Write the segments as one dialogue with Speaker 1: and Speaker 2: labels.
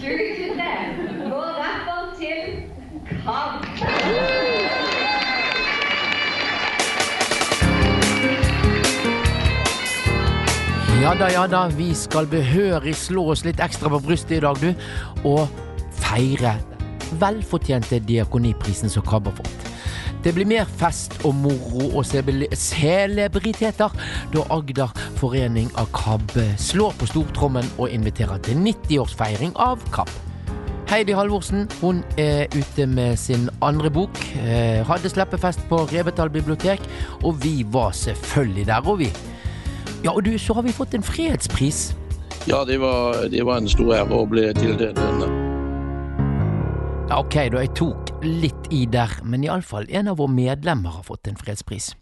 Speaker 1: 2023 går derfor til KAB.
Speaker 2: Ja da, ja da, vi skal behørig slå oss litt ekstra på brystet i dag, du, og feire velfortjente Diakoniprisen som KAB har fått. Det blir mer fest og moro og celebriteter da Agder forening av KAB slår på stortrommen og inviterer til 90-årsfeiring av KAB. Heidi Halvorsen hun er ute med sin andre bok. Eh, hadde sleppefest på Revetal bibliotek, og vi var selvfølgelig der, og vi. Ja, og du, så har vi fått en fredspris.
Speaker 3: Ja, det var, det var en stor ære å bli tildelt denne.
Speaker 2: Ja, ok, da jeg tok litt i der, men iallfall en av våre medlemmer har fått en fredspris.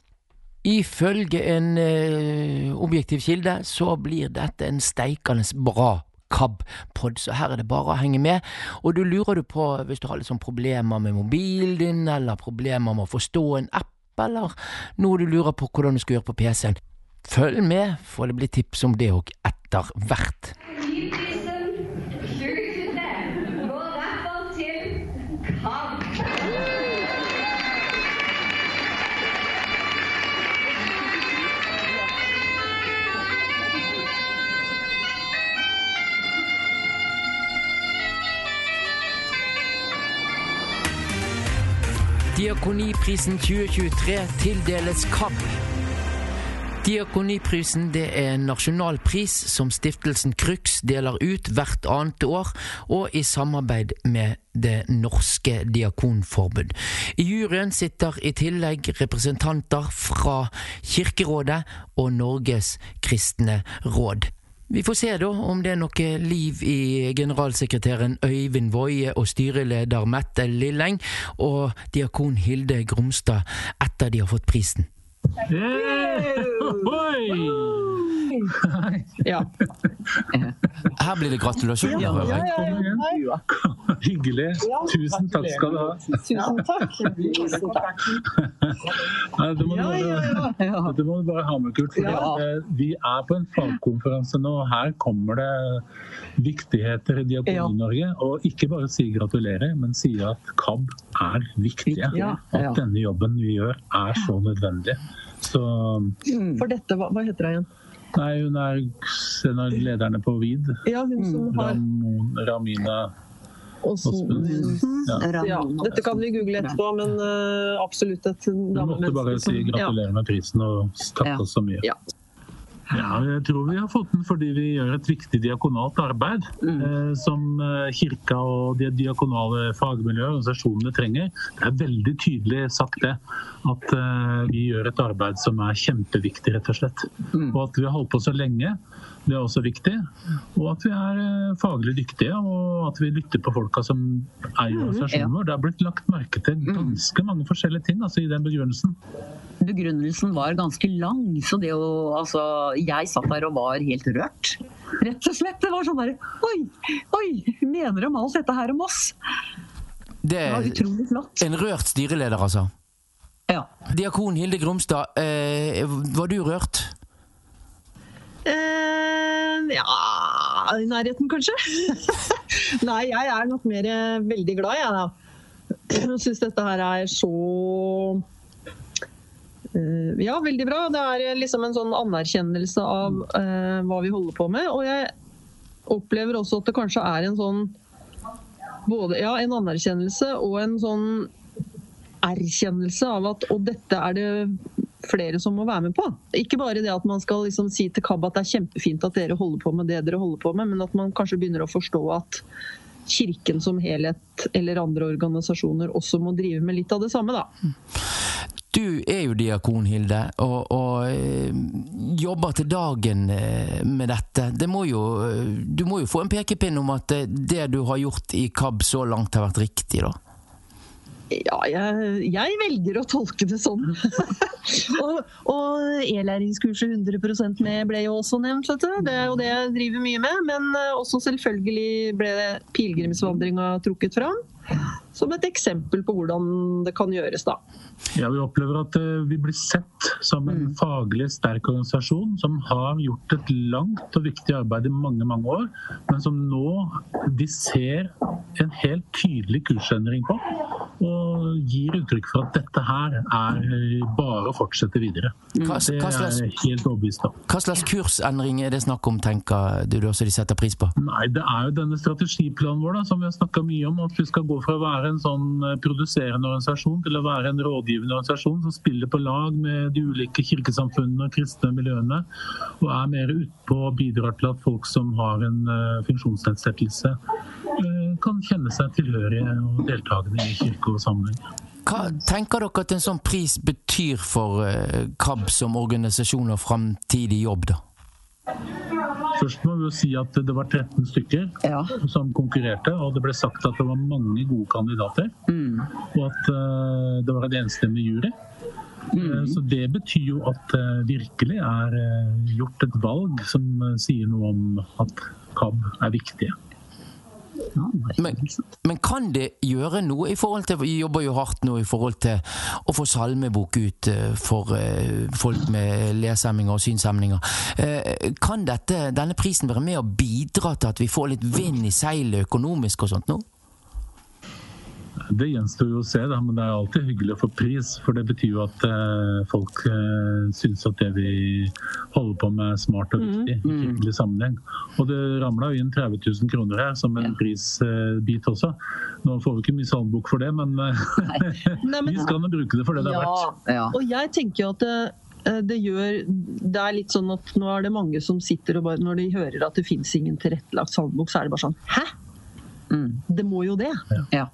Speaker 2: Ifølge en eh, objektiv kilde så blir dette en steikende bra KAB-pod, så her er det bare å henge med. Og du lurer du på, hvis du har litt sånn problemer med mobilen din, eller problemer med å forstå en app, eller noe du lurer på hvordan du skal gjøre på PC-en, følg med, for det blir tips om det òg etter hvert.
Speaker 1: Diakoniprisen 2023
Speaker 2: tildeles KAB. Diakoniprisen det er en nasjonalpris som stiftelsen Krux deler ut hvert annet år, og i samarbeid med Det norske diakonforbund. I juryen sitter i tillegg representanter fra Kirkerådet og Norges kristne råd. Vi får se da om det er noe liv i generalsekretæren Øyvind Woie og styreleder Mette Lilleng og diakon Hilde Gromstad etter de har fått prisen.
Speaker 4: Ja.
Speaker 2: Her blir det gratulasjoner.
Speaker 4: Ja,
Speaker 2: ja,
Speaker 4: ja, ja.
Speaker 5: Hyggelig. Tusen takk skal du ha.
Speaker 4: Tusen takk. Tusen takk.
Speaker 5: Nei, Det må du
Speaker 4: Ja, ja,
Speaker 5: bare, det må du bare ha med, Kurt. For eh, Vi er på en fagkonferanse nå. og Her kommer det viktigheter i Diakoni-Norge. Og ikke bare si gratulerer, men si at KAB er viktige. At denne jobben vi gjør er så nødvendig. Så
Speaker 4: For dette, hva, hva heter det igjen?
Speaker 5: Nei, hun er en av lederne på VID.
Speaker 4: Ja, hun som har
Speaker 5: Ramon, Ramina. Ja.
Speaker 4: Ja, dette kan vi google etterpå, men uh, absolutt et
Speaker 5: Du måtte bare si gratulerer med prisen og takke oss så mye.
Speaker 4: Ja.
Speaker 5: Ja, jeg tror vi har fått den fordi vi gjør et viktig diakonalt arbeid eh, som eh, kirka og de diakonale fagmiljøene og organisasjonene trenger. Det er veldig tydelig sagt det, at eh, vi gjør et arbeid som er kjempeviktig, rett og slett. Og at vi har holdt på så lenge, det er også viktig. Og at vi er eh, faglig dyktige, og at vi lytter på folka som er i organisasjonen vår. Det har blitt lagt merke til ganske mange forskjellige ting altså, i den begrunnelsen.
Speaker 6: begrunnelsen var ganske lang, så det å Altså, jeg satt der og var helt rørt. Rett og slett. Det var sånn derre Oi, oi! Mener de alt dette her om oss?
Speaker 2: Det er en rørt styreleder, altså.
Speaker 6: Ja.
Speaker 2: Diakon Hilde Gromstad, eh, var du rørt?
Speaker 4: Eh, ja I nærheten, kanskje? Nei, jeg er nok mer eh, veldig glad, jeg, da. Jeg syns dette her er så eh, Ja, veldig bra. Det er liksom en sånn anerkjennelse av eh, hva vi holder på med. Og jeg opplever også at det kanskje er en sånn både ja, en anerkjennelse og en sånn erkjennelse av at og dette er det flere som må være med på. Ikke bare det at man skal liksom si til KAB at det er kjempefint at dere holder på med det dere holder på med, men at man kanskje begynner å forstå at Kirken som helhet eller andre organisasjoner også må drive med litt av det samme, da.
Speaker 2: Du er jo diakon, Hilde, og, og eh, jobber til dagen eh, med dette. Det må jo, eh, du må jo få en pekepinn om at det du har gjort i KAB så langt, har vært riktig, da?
Speaker 4: Ja, jeg, jeg velger å tolke det sånn. og og e-læringskurset 100 med ble jo også nevnt. Det er jo det jeg driver mye med. Men eh, også selvfølgelig ble pilegrimsvandringa trukket fram. Som et eksempel på hvordan det kan gjøres, da.
Speaker 5: Ja, Vi opplever at eh, vi blir sett som en faglig sterk organisasjon som har gjort et langt og viktig arbeid i mange mange år, men som nå de ser en helt tydelig kursendring på. Og gir uttrykk for at dette her er bare å fortsette videre.
Speaker 2: Hva,
Speaker 5: Det er jeg helt overbevist om.
Speaker 2: hva slags kursendring er det snakk om, tenker du også de setter pris på?
Speaker 5: Nei, Det er jo denne strategiplanen vår da, som vi har snakka mye om. At vi skal gå fra å være en sånn eh, produserende organisasjon til å være en rådgivende organisasjon som spiller på lag med de ulike kirkesamfunnene og kristne miljøene. Og er mer utpå og bidrar til at folk som har en eh, funksjonsnedsettelse, eh, kan kjenne seg tilhørige og deltakende i kirke og sammenheng.
Speaker 2: Hva tenker dere at en sånn pris betyr for KAB som organisasjon og framtidig jobb, da?
Speaker 5: Først må vi jo si at det var 13 stykker
Speaker 6: Ja.
Speaker 5: som konkurrerte, og det ble sagt at det var mange gode kandidater.
Speaker 6: Mm.
Speaker 5: Og at uh, det var en enstemmig jury. Mm. Så det betyr jo at det virkelig er eh, gjort et valg som eh, sier noe om at KAB er viktige.
Speaker 2: Men, men kan det gjøre noe i forhold til Vi jobber jo hardt nå i forhold til å få salmebok ut eh, for eh, folk med leshemminger og synshemninger. Eh, Kan dette, denne prisen være med å bidra til at vi får litt vind i seilet økonomisk og sånt nå?
Speaker 5: Det gjenstår jo å se, da, men det er alltid hyggelig å få pris. For det betyr jo at eh, folk eh, syns at det vi holder på med er smart og viktig i hyggelig sammenheng. Og det ramla inn 30 000 kroner her som en prisbit også. Nå får vi ikke mye salmbok for det, men eh,
Speaker 4: Nei, men-
Speaker 5: vi skal nå bruke det for det det er verdt.
Speaker 6: Ja.
Speaker 4: Og jeg tenker jo at det, eh, det gjør Det er litt sånn at nå er det mange som sitter og bare Når de hører at det fins ingen tilrettelagt salmebok, så er det bare sånn Hæ?
Speaker 6: Mm.
Speaker 4: Det må jo det.
Speaker 6: Ja.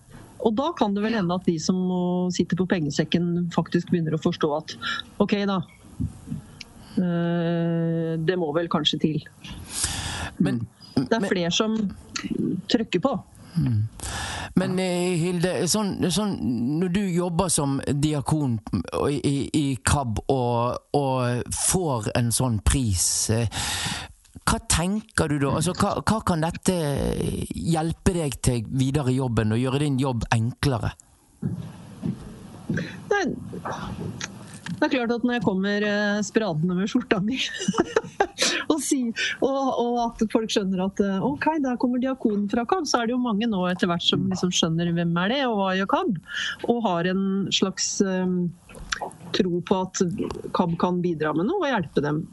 Speaker 4: Og da kan det vel hende at de som sitter på pengesekken, faktisk begynner å forstå at OK, da. eh, Det må vel kanskje til.
Speaker 2: Men,
Speaker 4: Det er flere som trykker på.
Speaker 2: men eh, Hilde, sånn, sånn, når du jobber som diakon i, i, i KAB og, og får en sånn pris, eh, hva tenker du da? Altså, hva, hva kan dette hjelpe deg til videre i jobben og gjøre din jobb enklere?
Speaker 4: Nei, det er klart at når jeg kommer eh, spradende med skjorta mi, og, si, og, og at folk skjønner at eh, OK, der kommer diakonen fra KAB, så er det jo mange nå etter hvert som liksom skjønner hvem er det, og hva gjør KAB, og har en slags um, tro på at KAB kan bidra med noe og hjelpe dem.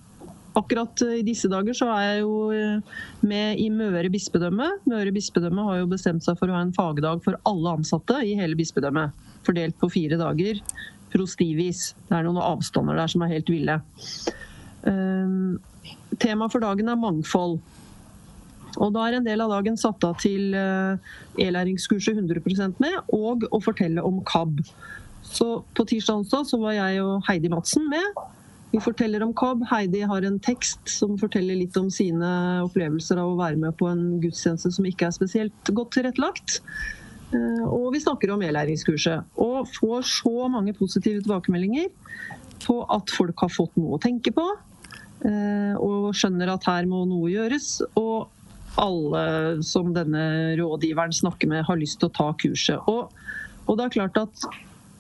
Speaker 4: Akkurat eh, i disse dager så er jeg jo eh, med i Møre bispedømme. Møre bispedømme har jo bestemt seg for å ha en fagdag for alle ansatte i hele bispedømmet. Fordelt på fire dager prostivis. Det er noen avstander der som er helt ville. Um, Temaet for dagen er mangfold. Og da er en del av dagen satt av til eh, e-læringskurset 100% med, og å fortelle om KAB. Så på tirsdag onsdag så var jeg og Heidi Madsen med. Vi forteller om KAB. Heidi har en tekst som forteller litt om sine opplevelser av å være med på en gudstjeneste som ikke er spesielt godt tilrettelagt. Eh, Og vi snakker om e-læringskurset. Og får så mange positive tilbakemeldinger på at folk har fått noe å tenke på. eh, Og skjønner at her må noe gjøres. Og alle som denne rådgiveren snakker med, har lyst til å ta kurset. Og, og det er klart at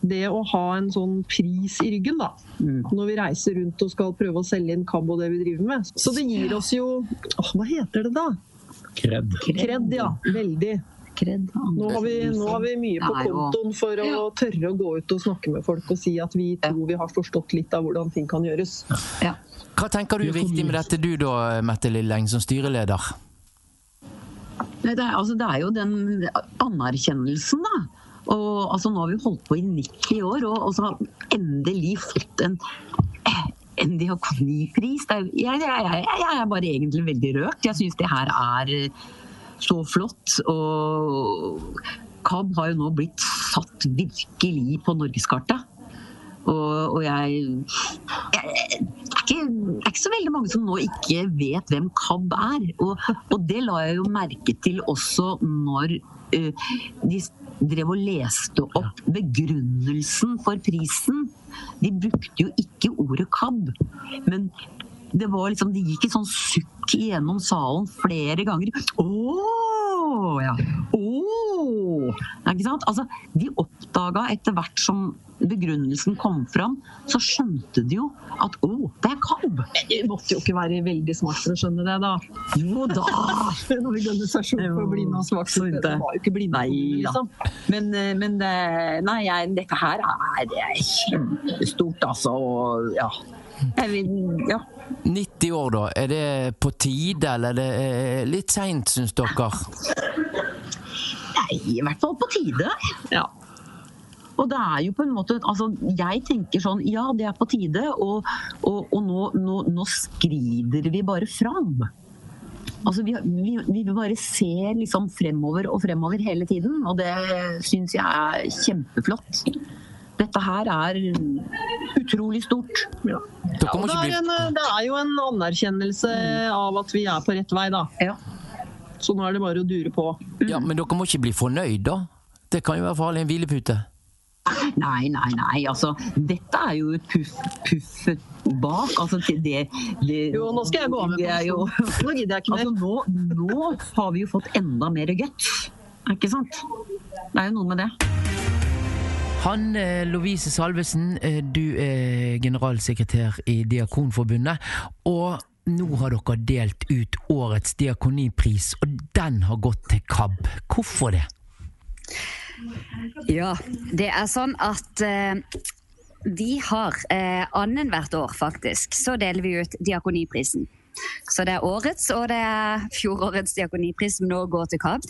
Speaker 4: det å ha en sånn pris i ryggen, da, når vi reiser rundt og skal prøve å selge inn KAB og det vi driver med Så det gir oss jo åh, Hva heter det da?
Speaker 5: Kred.
Speaker 4: Kred, ja. Veldig.
Speaker 6: Kred.
Speaker 4: Nå har, vi, nå har vi mye på kontoen for å tørre å gå ut og snakke med folk og si at vi tror vi har forstått litt av hvordan ting kan gjøres.
Speaker 6: Ja.
Speaker 2: Hva tenker du er viktig med dette du da, Mette Lilleng, som styreleder?
Speaker 6: Nei, Det er, altså, det er jo den anerkjennelsen, da. Og altså, Nå har vi holdt på i 90 år og, og så har vi endelig fått en, en diakonipris. Jeg, jeg, jeg, jeg er bare egentlig veldig rørt. Jeg syns det her er eh, så flott. Og KAB har jo nå blitt satt virkelig på norgeskartet. Og, og jeg det, er ikke, det er ikke så veldig mange som nå ikke vet hvem KAB er. Og, og det la jeg jo merke til også når uh, de drev og leste opp begrunnelsen for prisen. De brukte jo ikke ordet KAB, men det var liksom, det gikk et sånn sukk gjennom salen flere ganger. Å, ja. Å! Ikke sant? Altså, de oppdaga etter hvert som begrunnelsen kom fram, så skjønte de jo at å, det er KAB.
Speaker 4: Du måtte jo ikke være veldig smart for å skjønne det, da.
Speaker 6: Jo da!
Speaker 4: En organisasjon for blinde og svakstilte. Det var jo ikke blinde,
Speaker 6: Nei
Speaker 4: liksom.
Speaker 6: Men, eh, men eh, nei, jeg, dette her er, det er kjempestort, altså. Og, ja. Jeg vil, ja.
Speaker 2: 90 år, da. Er det på tide, eller er det eh, litt seint, syns dere?
Speaker 6: Nei, i hvert fall på tide.
Speaker 4: Ja.
Speaker 6: Og det er jo på en måte altså Jeg tenker sånn Ja, det er på tide, og, og, og nå, nå, nå skrider vi bare fram. Altså, vi, vi, vi bare ser liksom fremover og fremover hele tiden, og det syns jeg er kjempeflott. Dette her er utrolig stort.
Speaker 4: Ja.
Speaker 2: Dere
Speaker 4: Og det, er en, det er jo en anerkjennelse av at vi er på rett vei, da.
Speaker 6: Ja.
Speaker 4: Så nå er det bare å dure på.
Speaker 2: Ja, men dere må ikke bli fornøyd, da. Det kan jo være farlig en hvilepute.
Speaker 6: Nei, nei, nei. Altså, dette er jo et puff, puff bak. Altså, det, det
Speaker 4: Jo, nå skal jeg gå av med
Speaker 6: det jo,
Speaker 4: pensjon. Nå gidder jeg ikke mer.
Speaker 6: altså, nå, nå har vi jo fått enda mer guts. Ikke sant? Det er jo noe med det.
Speaker 2: Hanne Lovise Salvesen, eh, du er generalsekretær i Diakonforbundet. Og nå har dere delt ut årets diakonipris, og den har gått til KAB. Hvorfor det?
Speaker 7: Ja, det er sånn at eh, vi har eh, annethvert år, faktisk, så deler vi ut Diakoniprisen. Så det er årets og det er fjorårets diakonipris som nå går til KAB.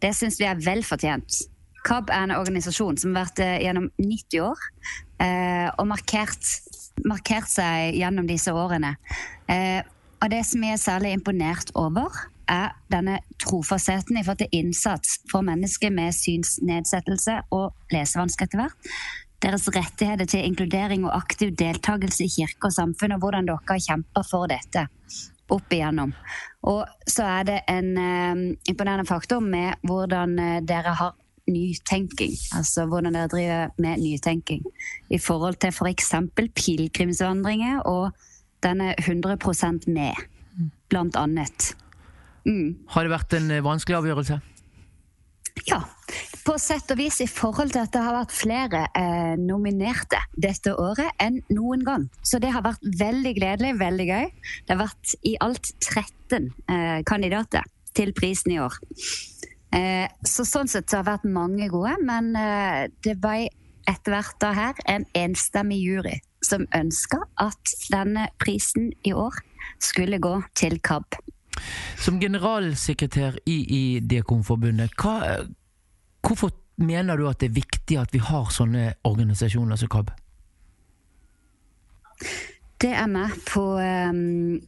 Speaker 7: Det syns vi er vel fortjent. KAB er en organisasjon som har vært eh, gjennom 90 år eh, og markert, markert seg gjennom disse årene. Eh, og det som jeg er særlig imponert over, er denne trofastheten i forhold til innsats for mennesker med synsnedsettelse og lesevansker etter hvert. Deres rettigheter til inkludering og aktiv deltakelse i kirke og samfunn, og hvordan dere har kjempa for dette opp igjennom. Og så er det en eh, imponerende faktor med hvordan dere har nytenking. Altså hvordan dere driver med nytenking i forhold til f.eks. pilegrimsvandringer og den er 100% med, blant annet. Mm.
Speaker 2: Har det vært en eh, vanskelig avgjørelse?
Speaker 7: Ja, på sett og vis i forhold til at det har vært flere eh, nominerte dette året enn noen gang. Så det har vært veldig gledelig, veldig gøy. Det har vært i alt 13 eh, kandidater til prisen i år. Eh, så sånn sett så har det vært mange gode, men eh, det var etter hvert da her en enstemmig jury som ønska at denne prisen i år skulle gå til KAB.
Speaker 2: Som generalsekretær i, i Diakonforbundet, hva, hvorfor mener du at det er viktig at vi har sånne organisasjoner som KAB?
Speaker 7: Det er med på um,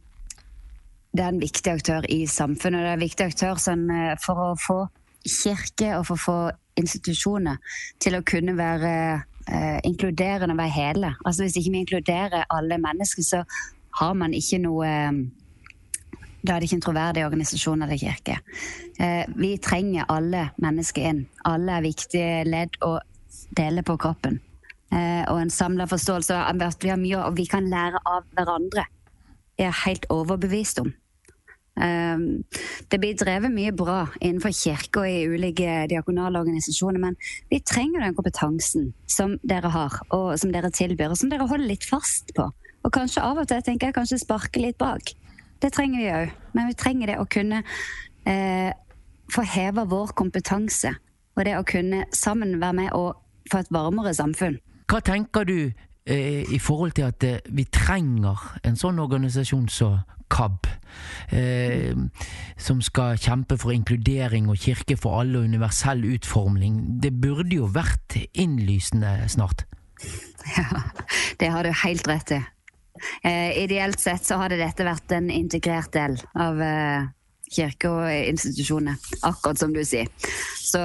Speaker 7: Det er en viktig aktør i samfunnet. Det er en viktig aktør sånn, eh, for å få kirke og for å få institusjoner til å kunne være eh, inkluderende og være hele. Altså Hvis ikke vi inkluderer alle mennesker, så har man ikke noe eh, da er det ikke en troverdig organisasjon eller kirke. Eh, vi trenger alle mennesker inn. Alle er viktige ledd å dele på kroppen. Eh, og en samla forståelse av at vi har mye og vi kan lære av hverandre. Jeg er helt overbevist om. Eh, det blir drevet mye bra innenfor kirke og i ulike diakonale organisasjoner, men vi trenger den kompetansen som dere har, og som dere tilbyr, og som dere holder litt fast på. Og kanskje av og til tenker jeg kanskje sparke litt bak. Det trenger vi òg, men vi trenger det å kunne eh, få heva vår kompetanse. Og det å kunne sammen være med og få et varmere samfunn.
Speaker 2: Hva tenker du i forhold til at eh, vi trenger en sånn organisasjon som KAB? Eh, som skal kjempe for inkludering og kirke for alle og universell utforming. Det burde jo vært innlysende snart.
Speaker 7: Ja, det har du helt rett i. Eh, ideelt sett så hadde dette vært en integrert del av eh, kirke og institusjoner, akkurat som du sier. Så,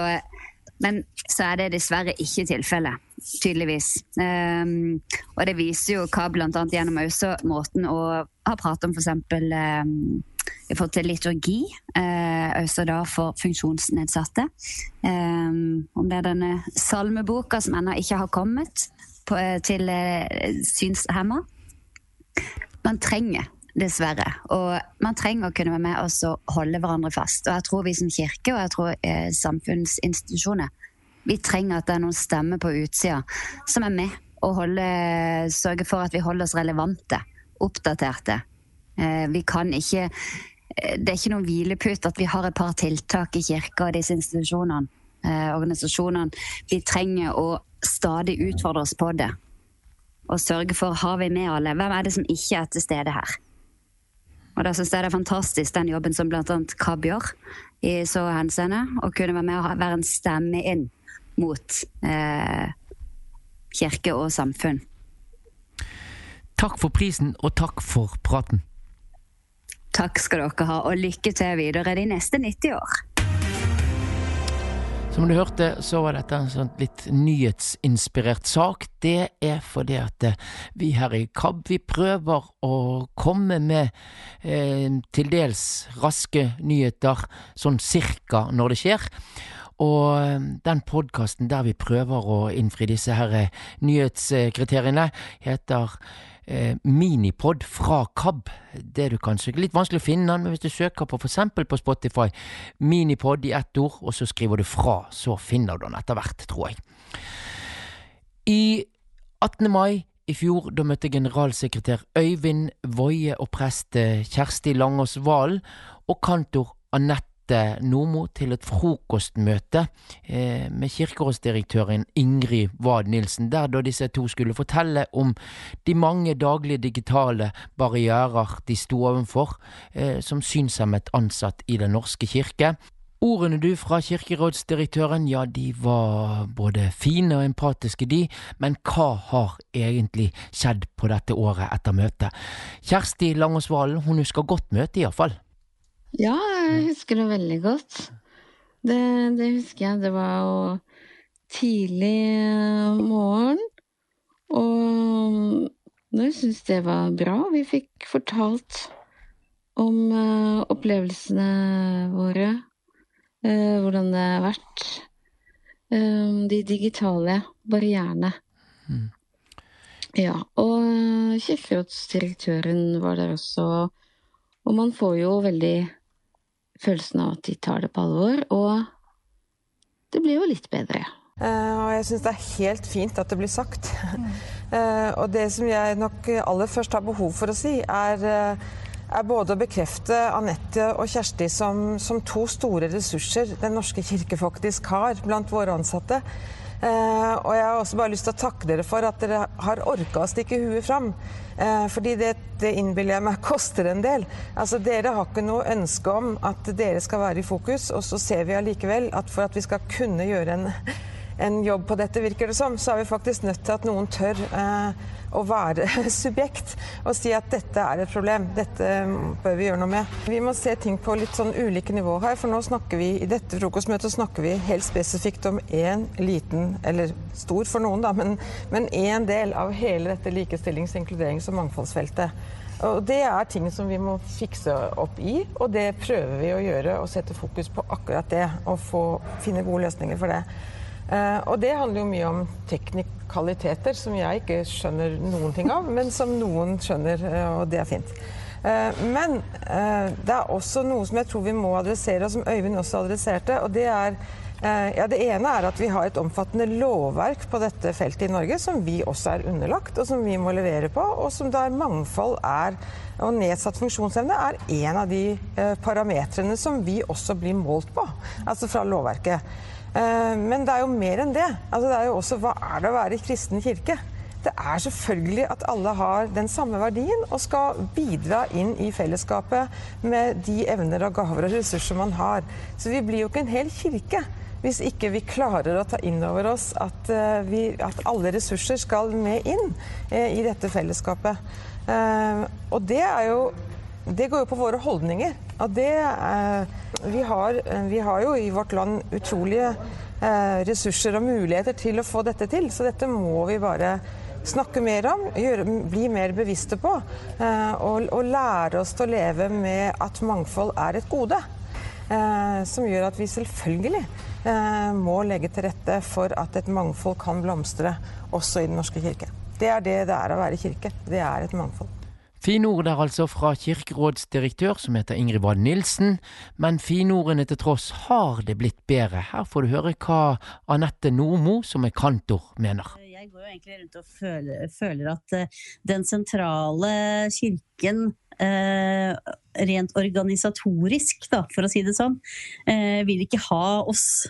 Speaker 7: men så er det dessverre ikke tilfellet, tydeligvis. Um, og det viser jo hva bl.a. gjennom også måten å ha pratet om f.eks. Um, i forhold til liturgi, eh, også da for funksjonsnedsatte. Um, om det er denne salmeboka som ennå ikke har kommet på, til eh, synshemma man trenger dessverre. Og man trenger å kunne være med og holde hverandre fast. Og jeg tror vi som kirke og jeg tror eh, samfunnsinstitusjoner vi trenger at det er noen stemmer på utsida som er med og holde, sørger for at vi holder oss relevante, oppdaterte. Eh, vi kan ikke eh, Det er ikke noen hvilepute at vi har et par tiltak i kirka og disse institusjonene, eh, organisasjonene. Vi trenger å stadig utfordre oss på det. Og sørge for har vi med alle. Hvem er det som ikke er til stede her? Og da syns jeg det er fantastisk den jobben som bl.a. KAB gjør i så henseende. Å kunne være med og være en stemme inn mot eh, kirke og samfunn.
Speaker 2: Takk for prisen, og takk for praten.
Speaker 7: Takk skal dere ha, og lykke til videre de neste 90 år.
Speaker 2: Som du hørte, så var dette en sånn litt nyhetsinspirert sak. Det er fordi at eh, vi her i KAB vi prøver å komme med eh, til dels raske nyheter, sånn cirka når det skjer. Og eh, den podkasten der vi prøver å innfri disse her eh, nyhetskriteriene, heter eh, minipod fra KAB. Det du kanskje. Litt vanskelig å finne den, men hvis du søker på f.eks. på Spotify minipod i ett ord, og så skriver du fra, så finner du den etter hvert, tror jeg. I 18. mai i fjor, da møtte generalsekretær Øyvind Woie og prest eh, Kjersti Langås Valen og kantor Anette Nordmo til et frokostmøte eh, med kirkerådsdirektøren Ingrid Wad Nilsen, der da disse to skulle fortelle om de mange daglige digitale barrierer de sto overfor eh, som synshemmet ansatt i Den norske kirke. Ordene du fra kirkerådsdirektøren, ja, de var både fine og empatiske, de, men hva har egentlig skjedd på dette året etter møtet? Kjersti Langås Valen, hun husker godt møtet, iallfall.
Speaker 8: Ja, jeg husker det veldig godt. Det, det husker jeg. Det var jo tidlig morgen. Og jeg syns det var bra. Vi fikk fortalt om uh, opplevelsene våre. Uh, hvordan det har vært. De digitale barrierene. Mm. Ja. Og kirkerådsdirektøren var der også. Og man får jo veldig følelsen av at de tar det på alvor, og det blir jo litt bedre.
Speaker 9: Uh, og jeg syns det er helt fint at det blir sagt. Mm. Uh, og det som jeg nok aller først har behov for å si, er, uh, er både å bekrefte Anette og Kjersti som, som, to store ressurser Den norske kirke faktisk har blant våre ansatte. Uh, og jeg har også bare lyst til å takke dere for at dere har orka å stikke huet fram. Eh, fordi det, det innbiller jeg meg koster en del. Altså Dere har ikke noe ønske om at dere skal være i fokus, og så ser vi allikevel at for at vi skal kunne gjøre en, en jobb på dette, virker det som, så er vi faktisk nødt til at noen tør uh, å være subjekt og si at dette er et problem, dette bør vi gjøre noe med. Vi må se ting på litt sånn ulike nivå her, for nå snakker vi i dette frokostmøtet snakker vi helt spesifikt om én liten, eller stor for noen, da, men én del av hele dette likestillings-, inkluderings- og mangfoldsfeltet. Og Det er ting som vi må fikse opp i, og det prøver vi å gjøre. Og sette fokus på akkurat det, og få, finne gode løsninger for det. Uh, og det handler jo mye om teknikaliteter som jeg ikke skjønner noen ting av, men som noen skjønner, uh, og det er fint. Uh, men det er også noe som jeg tror vi må adressere, og som Øyvind også adresserte. og det er ja, Det ene er at vi har et omfattende lovverk på dette feltet i Norge som vi også er underlagt, og som vi må levere på. Og som der mangfold er, og nedsatt funksjonsevne er en av de parametrene som vi også blir målt på, altså fra lovverket. Eh, men det er jo mer enn det. Altså, det er jo også hva er det å være i kristen kirke? Det er selvfølgelig at alle har den samme verdien og skal bidra inn i fellesskapet med de evner og gaver og ressurser man har. Så vi blir jo ikke en hel kirke hvis ikke vi klarer å ta inn over oss at, uh, vi, at alle ressurser skal med inn uh, i dette fellesskapet. Og det er jo Det går jo på våre holdninger. Og det vi har, vi har, jo i vårt land utrolige eh, ressurser og muligheter til å få dette til, så dette må vi bare snakke mer om, gjøre, bli mer bevisste på. Eh, og, og, lære oss til å leve med at mangfold er et gode. Eh, som gjør at vi selvfølgelig eh, må legge til rette for at et mangfold kan blomstre også i Den norske kirke. Det er det det er å være kirke. Det er et mangfold.
Speaker 2: Fine ord der altså fra kirkerådsdirektør som heter Ingrid Wad Nilsen, men finordene til tross har det blitt bedre. Her får du høre hva Anette Nordmo, som er kantor, mener.
Speaker 10: Jeg går jo egentlig rundt og føler, føler at uh, den sentrale kirken eh, rent organisatorisk, da, for å si det sånn, eh, vil ikke ha oss.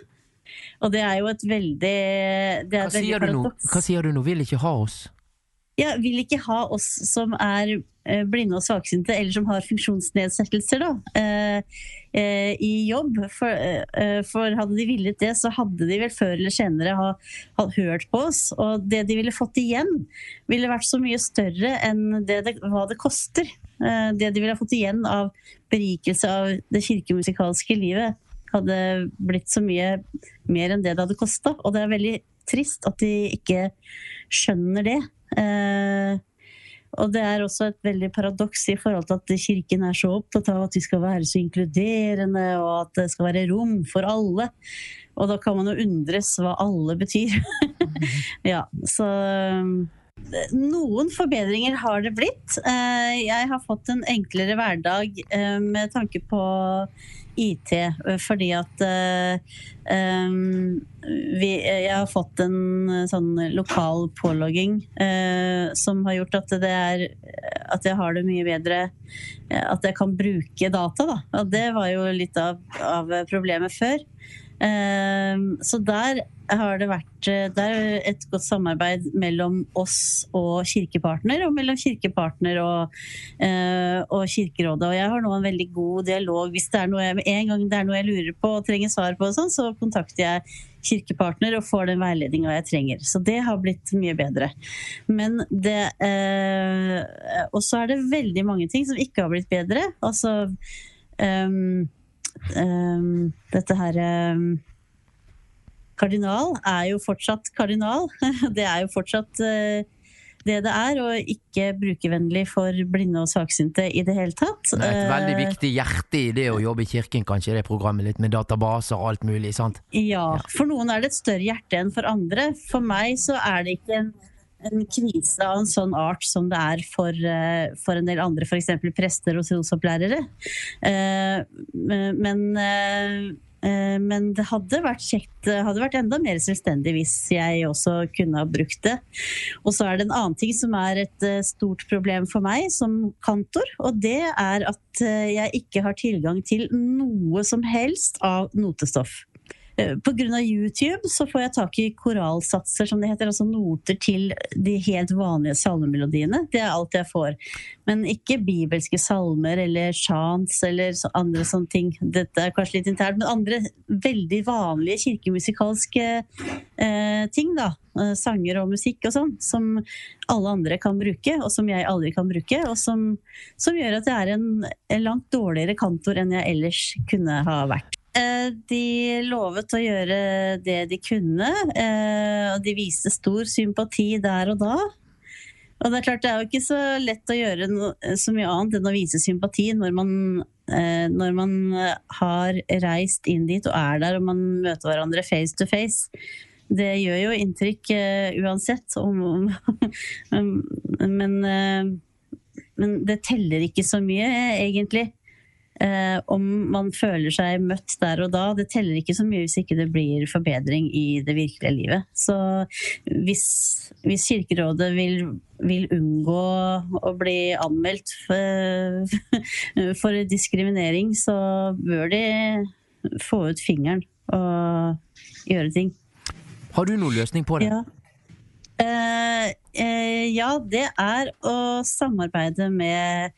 Speaker 10: Og det er jo et veldig det er
Speaker 2: Hva sier, du nå? Hva sier du nå? Vil ikke ha oss?
Speaker 10: Ja, vil ikke ha oss som er eh, blinde og svaksynte, eller som har funksjonsnedsettelser, da, eh, eh, i jobb. For, for, hadde de villet det, så hadde de vel før eller senere ha, ha, hørt på oss. Og det de ville fått igjen, ville vært så mye større enn det det, hva det koster. Det de ville fått igjen av berikelse av det kirkemusikalske livet, hadde blitt så mye mer enn det det hadde kosta. Og det er veldig trist at de ikke skjønner det. Eh, og det er også et veldig paradoks i forhold til at Kirken er så opptatt av at vi skal være så inkluderende, og at det skal være rom for alle. Og da kan man jo undres hva alle betyr. ja, så eh, noen forbedringer har det blitt. Eh, jeg har fått en enklere hverdag med tanke på IT, fordi at um, vi, jeg har fått en sånn lokal pålogging uh, som har gjort at det er at jeg har det mye bedre At jeg kan bruke data, da. Og det var jo litt av, av problemet før. Uh, så der har det vært det er et godt samarbeid mellom oss og kirkepartner, og mellom kirkepartner og, uh, og Kirkerådet. Og jeg har nå en veldig god dialog. Hvis det er noe jeg, en gang det er noe jeg lurer på og trenger svar på, sånn, så kontakter jeg kirkepartner og får den veiledninga jeg trenger. Så det har blitt mye bedre. Men det uh, Og så er det veldig mange ting som ikke har blitt bedre. Altså um, dette her um, kardinal er jo fortsatt kardinal. Det er jo fortsatt eh, det det er, og ikke brukervennlig for blinde og svaksynte i det hele tatt.
Speaker 2: Det er et veldig eh, viktig hjerte i det å jobbe i kirken, kanskje, det programmet litt med databaser og alt mulig, sant?
Speaker 10: Ja, for noen er det et større hjerte enn for andre. For meg så er det ikke en, en krise av en sånn art som det er for, eh, for en del andre, f.eks. prester og trosopplærere. Men Eh, men det hadde vært kjekt, hadde vært enda mer selvstendig hvis jeg også kunne ha brukt det. Og så er det en annen ting som er et eh, stort problem for meg som kantor, og det er at eh, jeg ikke har tilgang til noe som helst av notestoff. Eh, Pga. YouTube så får jeg tak i koralsatser, som det heter. Altså noter til de helt vanlige salmemelodiene. Det er alt jeg får. Men ikke bibelske salmer eller chants eller andre sånne ting. Dette er kanskje litt internt, men andre veldig vanlige kirkemusikalske eh, ting, da. Eh, sanger og musikk og sånn. Som alle andre kan bruke, og som jeg aldri kan bruke. Og som, som gjør at jeg er en, en langt dårligere kantor enn jeg ellers kunne ha vært. Eh, de lovet å gjøre det de kunne, eh, og de viste stor sympati der og da. Og det er klart det er jo ikke så lett å gjøre så mye annet enn å vise sympati når man, eh, når man har reist inn dit og er der og man møter hverandre face to face. Det gjør jo inntrykk uansett. men, men det teller ikke så mye, egentlig. Eh, om man føler seg møtt der og da. Det teller ikke så mye hvis ikke det blir forbedring i det virkelige livet. Så hvis, hvis Kirkerådet vil, vil, unngå å bli anmeldt for, for, diskriminering, så bør de få ut fingeren og gjøre ting.
Speaker 2: Har du noen løsning på det?
Speaker 10: Ja. Eh, eh, ja, det er å samarbeide med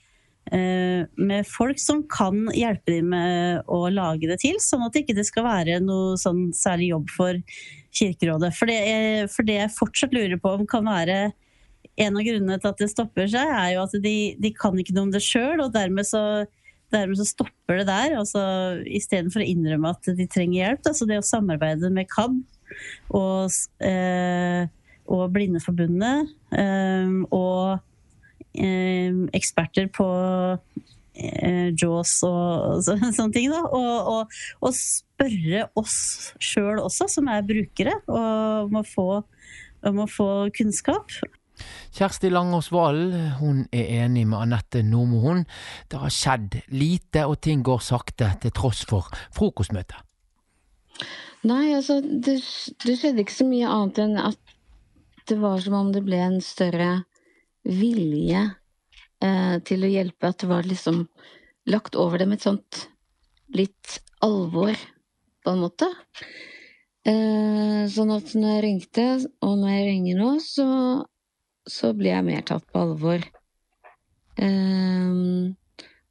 Speaker 10: med folk som kan hjelpe dem med å lage det til, sånn at det ikke skal være noe sånn særlig jobb for Kirkerådet. For det, jeg, for det jeg fortsatt lurer på om kan være en av grunnene til at det stopper seg, er jo at de, de kan ikke noe om det sjøl, og dermed så, dermed så, stopper det der. Altså, Istedenfor å innrømme at de trenger hjelp. Altså det å samarbeide med KAB og, eh, og Blindeforbundet eh, og Eh, eksperter på eh, Jaws og, så, sånne ting. Da. Og, og, og spørre oss sjøl også, som er brukere, og må få, om å få kunnskap.
Speaker 2: Kjersti Langås Valen hun er enig med Anette Nordmo. Det har skjedd lite, og ting går sakte til tross for frokostmøtet.
Speaker 8: Nei, altså, det, det skjedde ikke så mye annet enn at det var som om det ble en større vilje eh, til å hjelpe. At det var liksom lagt over dem et sånt litt alvor, på en måte. Eh, sånn at når jeg ringte, og når jeg ringer nå, så, så blir jeg mer tatt på alvor. Eh,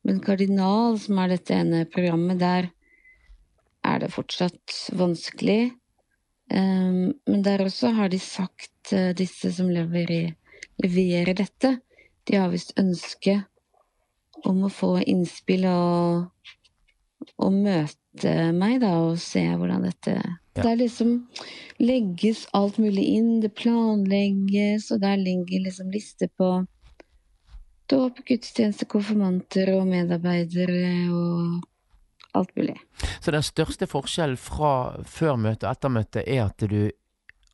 Speaker 8: men Kardinal, som er dette ene programmet, der er det fortsatt vanskelig. Um, men der også har de sagt, uh, disse som leverer, leverer dette, de har visst ønske om å få innspill og, og møte meg, da, og se hvordan dette ja. Der liksom legges alt mulig inn, det planlegges, og der ligger liksom liste på dåp, gudstjeneste, konfirmanter og medarbeidere og alt mulig.
Speaker 2: Så den største forskjellen fra før møtet og etter møtet er at, du,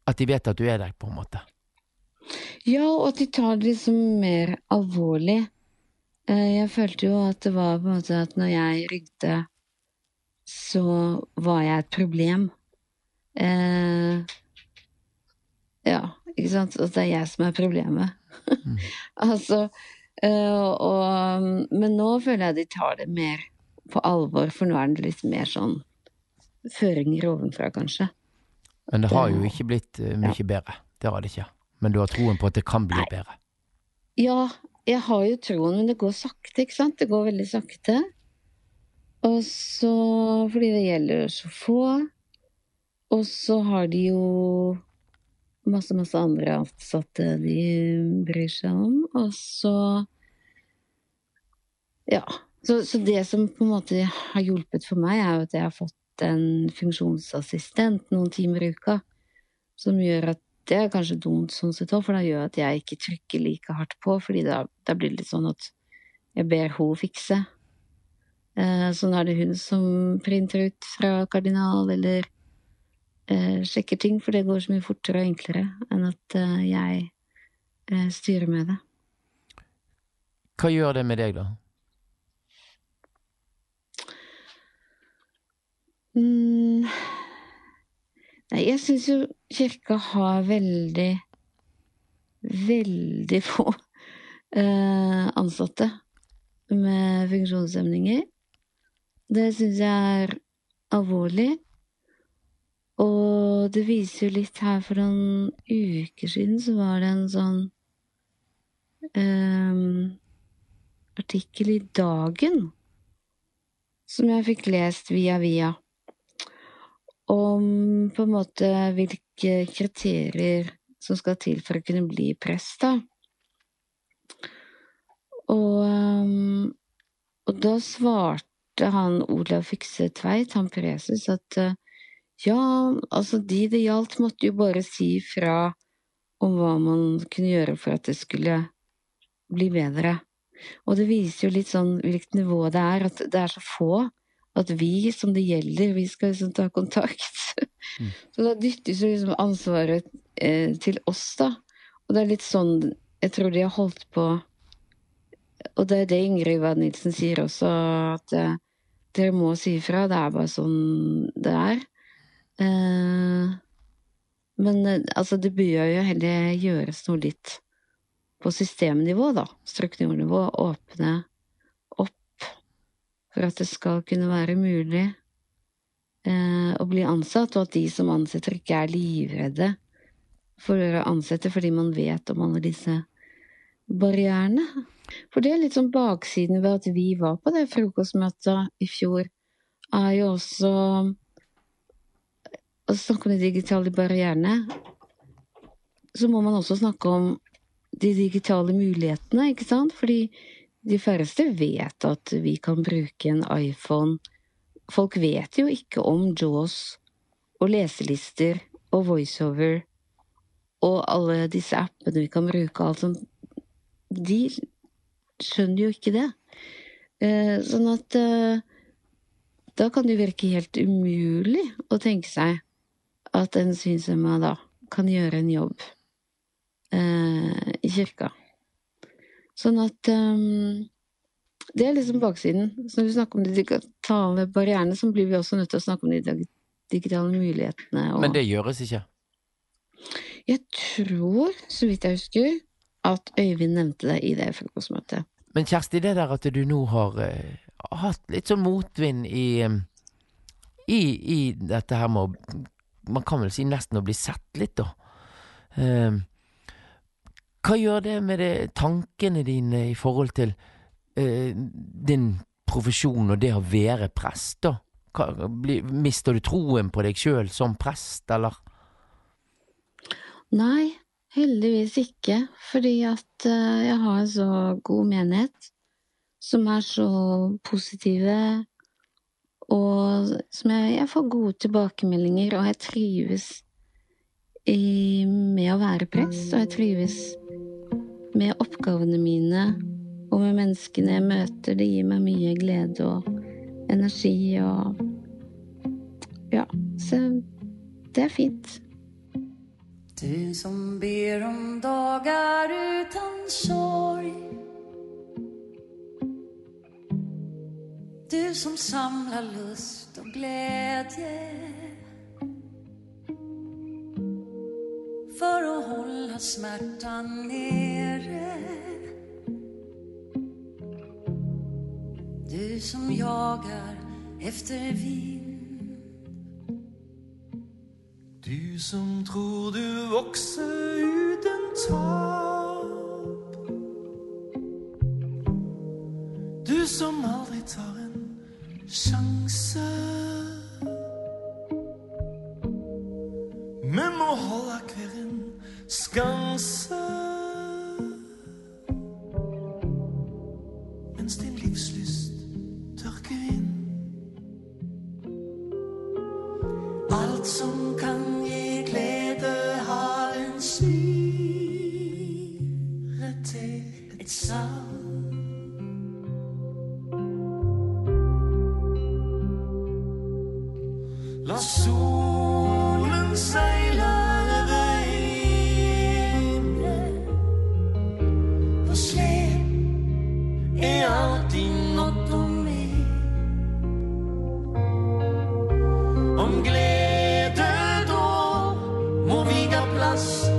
Speaker 2: at de vet at du er der, på en måte?
Speaker 8: Ja, og at de tar det liksom mer alvorlig. Eh, jeg følte jo at det var på en måte at når jeg rygde, så var jeg et problem. Eh, ja, ikke sant? At det er jeg som er problemet. Mm. altså eh, og, Men nå føler jeg de tar det mer på alvor, for nå er det litt mer sånn føringer ovenfra, kanskje.
Speaker 2: Men det har jo ikke blitt uh, mye ja. bedre. Det har det ikke. Men du har troen på at det kan bli Nei. bedre?
Speaker 8: Ja, jeg har jo troen, men det går sakte, ikke sant? Det går veldig sakte. Og så fordi det gjelder så få. Og så har de jo masse, masse andre ansatte de bryr seg om. Og så Ja. Så, så, det som på en måte har hjulpet for meg, er jo at jeg har fått en funksjonsassistent noen timer i uka. Som gjør at det er kanskje dumt sånn sett òg, for det gjør at jeg ikke trykker like hardt på. fordi da, da blir det litt sånn at jeg ber henne fikse. Eh, så nå er det hun som printer ut fra Kardinal, eller eh, sjekker ting, for det går så mye fortere og enklere enn at eh, jeg eh, styrer med det.
Speaker 2: Hva gjør det med deg, da?
Speaker 8: Mm. Nei, jeg syns jo kirka har veldig, veldig få uh, ansatte med funksjonshemninger. Det syns jeg er alvorlig. Og det viser jo litt her for noen uker siden så var det en sånn um, artikkel i Dagen som jeg fikk lest via via om på en måte hvilke kriterier som skal til for å kunne bli prest, da. Og, um, og da svarte han Olav Fikse Tveit, han preses, at uh, ja, altså de det gjaldt, måtte jo bare si fra om hva man kunne gjøre for at det skulle bli bedre. Og det viser jo litt sånn hvilket nivå det er, at det er så få at vi som det gjelder, vi skal liksom ta kontakt. Mm. Så da dyttes jo liksom ansvaret eh, til oss, da. Og det er litt sånn jeg tror de har holdt på Og det er det Ingrid Ivad Nilsen sier også, at eh, dere må si ifra. Det er bare sånn det er. Eh, men eh, altså, det bør jo heller gjøres noe litt på systemnivå, da. Strukturnivå. Åpne for at det skal kunne være mulig eh, å bli ansatt, og at de som ansetter, ikke er livredde for å ansette fordi man vet om alle disse barrierene. For det er litt sånn baksiden ved at vi var på det frokostmøtet i fjor, er jo også å snakke om de digitale barrierene. Så må man også snakke om de digitale mulighetene, ikke sant? Fordi de færreste vet at vi kan bruke en iPhone. Folk vet jo ikke om JAWS og leselister og voiceover og alle disse appene vi kan bruke. Altså, de skjønner jo ikke det. Eh, sånn at eh, da kan det virke helt umulig å tenke seg at en synshemma da kan gjøre en jobb eh, i kirka. Sånn at um, Det er liksom baksiden. Så når vi snakker om de digitale barrierene, så blir vi også nødt til å snakke om de digitale mulighetene. Og
Speaker 2: Men det gjøres ikke.
Speaker 8: jeg tror, så vidt jeg husker, at Øyvind nevnte det i det frokostmøtet.
Speaker 2: Men Kjersti, det der at du nå har uh, hatt litt sånn motvind i, eh, i I dette her med å Man kan vel si nesten å bli sett litt, da. Eh, hva gjør det med det, tankene dine i forhold til eh, din profesjon og det å være prest, da? Hva, bli, mister du troen på deg sjøl som prest, eller?
Speaker 8: Nei, heldigvis ikke, fordi at eh, jeg har en så god menighet som er så positive, og som jeg, jeg får gode tilbakemeldinger, og jeg trives i, med å være prest, og jeg trives med oppgavene mine og med menneskene jeg møter. Det gir meg mye glede og energi og Ja, så det er fint.
Speaker 11: Du som ber om dager uten sorg Du som samler lust og glädje För att hålla smärtan nere Du som jagar efter vind
Speaker 12: Du som tror du vokser uten tap. Du som aldri tar en sjanse. Holde hver en skanse. Mens din livslyst tørker inn. Alt som kan
Speaker 11: us.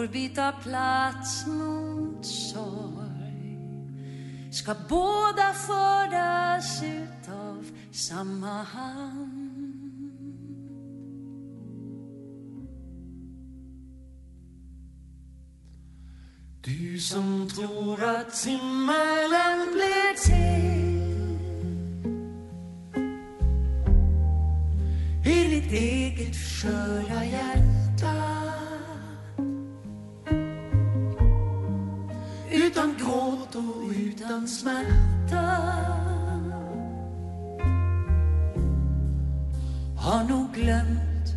Speaker 11: Får byta plats mot sorg. Ska båda föras ut av samma hand.
Speaker 12: Du som tror att himmelen blir till. I ditt eget sköra hjärta utan gråt och utan smärta har nog glömt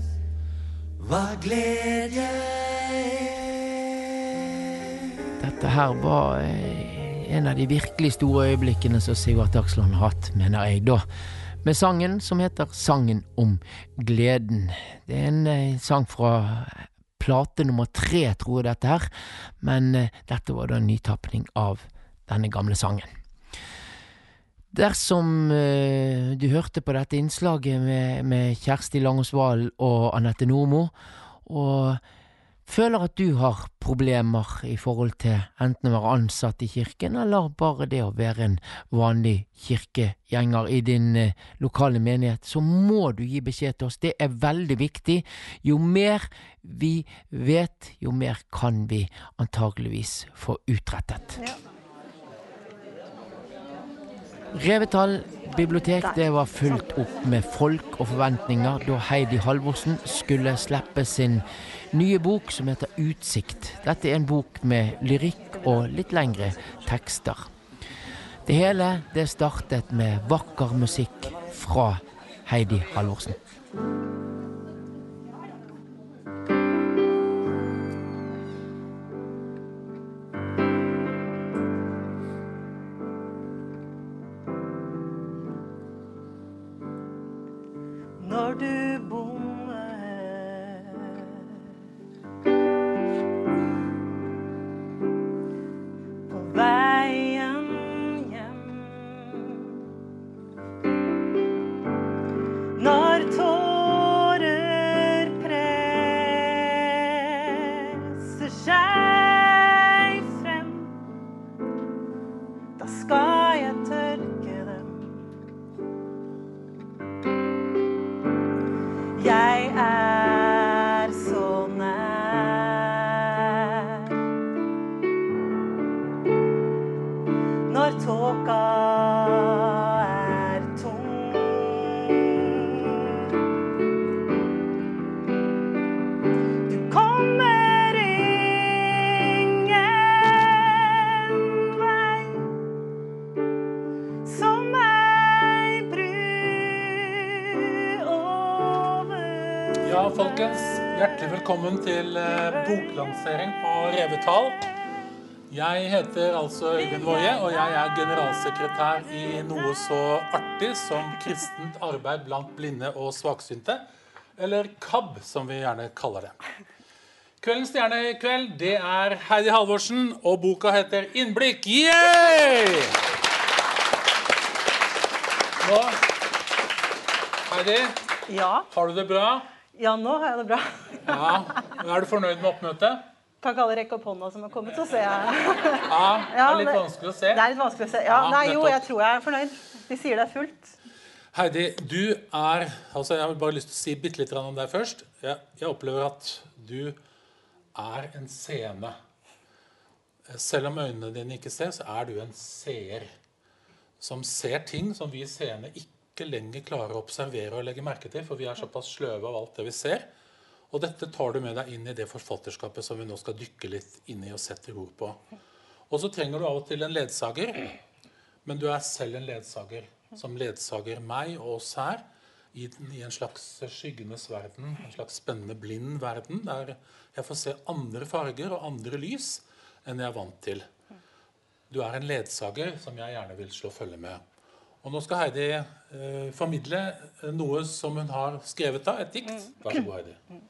Speaker 12: vad glädje är
Speaker 2: Dette her var eh, en av de virkelig store øyeblikkene som Sigvart Dagsland har hatt, mener jeg da. Med sangen som heter Sangen om gleden. Det er en eh, sang fra plate nummer tre, tror jeg dette her, men eh, dette var da en nytapning av denne gamle sangen. Dersom eh, du hørte på dette innslaget med, med Kjersti Langås Valen og Anette Normo, og føler at du har problemer i forhold til enten å være ansatt i kirken, eller bare det å være en vanlig kirkegjenger i din eh, lokale menighet, så må du gi beskjed til oss. Det er veldig viktig. Jo mer vi vet, jo mer kan vi antageligvis få utrettet. Revetal bibliotek det var fullt opp med folk og forventninger da Heidi Halvorsen skulle slippe sin nye bok som heter Utsikt. Dette er en bok med lyrikk og litt lengre tekster. Det hele det startet med vakker musikk fra Heidi Halvorsen.
Speaker 13: Velkommen til eh, boklansering på Revetal. Jeg heter altså Øyvind Woie, og jeg er generalsekretær i noe så artig som Kristent arbeid blant blinde og svaksynte. Eller KAB, som vi gjerne kaller det. Kveldens stjerne i kveld, det er Heidi Halvorsen, og boka heter 'Innblikk'. Yay! Nå, Heidi,
Speaker 14: Ja.
Speaker 13: har du det bra?
Speaker 14: Ja, nå har jeg det bra.
Speaker 13: Ja. Er du fornøyd med oppmøtet?
Speaker 14: Kan ikke alle rekke opp hånda som har kommet, så ser jeg.
Speaker 13: Ja, det er litt vanskelig å se.
Speaker 14: Det er litt vanskelig å se. Ja, nei, jo, jeg tror jeg er fornøyd. De sier det er fullt.
Speaker 13: Heidi, du er altså Jeg har bare lyst til å si bitte litt om deg først. Jeg, jeg opplever at du er en seende. Selv om øynene dine ikke ser, så er du en seer. Som ser ting som vi seende ikke lenger klarer å observere og legge merke til, for vi er såpass sløve av alt det vi ser. Og dette tar du med deg inn i det forfatterskapet som vi nå skal dykke litt inn i og sette ord på. Og så trenger du av og til en ledsager, men du er selv en ledsager som ledsager meg og oss her i en slags skyggenes verden, en slags spennende blind verden, der jeg får se andre farger og andre lys enn jeg er vant til. Du er en ledsager som jeg gjerne vil slå følge med. Og nå skal Heidi eh, formidle eh, noe som hun har skrevet av, et dikt. Vær så god, Heidi.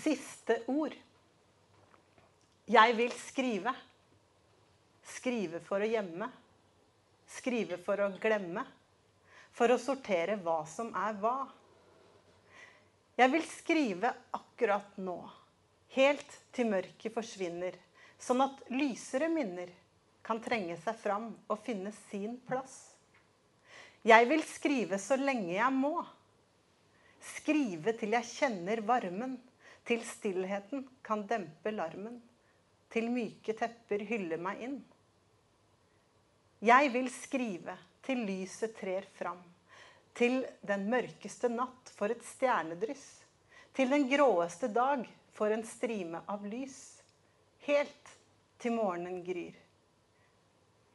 Speaker 14: Siste ord. Jeg vil skrive. Skrive for å gjemme. Skrive for å glemme. For å sortere hva som er hva. Jeg vil skrive akkurat nå. Helt til mørket forsvinner. Sånn at lysere minner kan trenge seg fram og finne sin plass. Jeg vil skrive så lenge jeg må. Skrive til jeg kjenner varmen. Til stillheten kan dempe larmen. Til myke tepper hyller meg inn. Jeg vil skrive til lyset trer fram. Til den mørkeste natt for et stjernedryss. Til den gråeste dag for en strime av lys. Helt til morgenen gryr.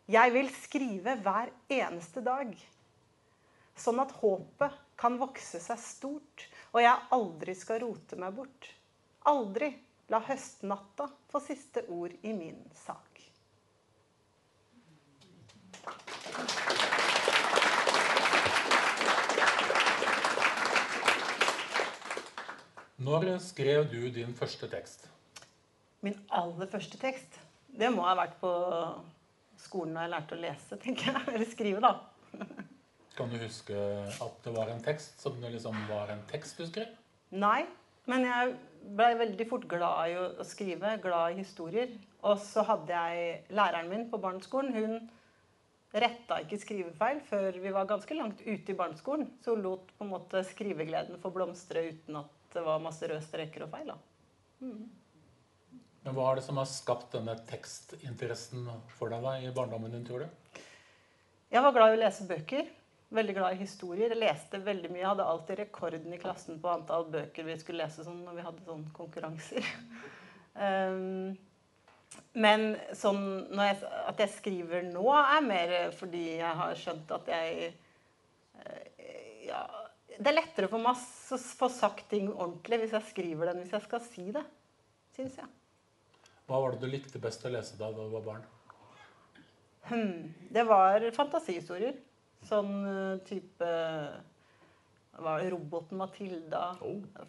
Speaker 14: Jeg vil skrive hver eneste dag. Sånn at håpet kan vokse seg stort, og jeg aldri skal rote meg bort. Aldri la høstnatta få siste ord i min sak.
Speaker 13: Når skrev du din første tekst?
Speaker 14: Min aller første tekst, det må ha vært på skolen da jeg lærte å lese, tenker jeg. Eller skrive, da.
Speaker 13: Kan du huske at det var en tekst som det liksom var en tekst du skrev?
Speaker 14: Nei, men jeg ble veldig fort glad i å skrive, glad i historier. Og så hadde jeg læreren min på barneskolen. Hun retta ikke skrivefeil før vi var ganske langt ute i barneskolen. Så hun lot på en måte skrivegleden få blomstre uten at det var masse røde streker og feil. da. Mm.
Speaker 13: Men hva er det som har skapt denne tekstinteressen for deg da, i barndommen din, tror du?
Speaker 14: Jeg var glad i å lese bøker. Veldig glad i historier. Jeg leste veldig mye. Jeg hadde alltid rekorden i klassen på antall bøker vi skulle lese sånn, når vi hadde sånn konkurranser. um, men sånn jeg, at jeg skriver nå, er mer fordi jeg har skjønt at jeg eh, ja, Det er lettere for meg å få sagt ting ordentlig hvis jeg skriver det enn hvis jeg skal si det. Syns jeg.
Speaker 13: Hva var det du likte best å lese da du var barn?
Speaker 14: Hmm, det var fantasihistorier. Sånn eh, type var det Roboten Matilda,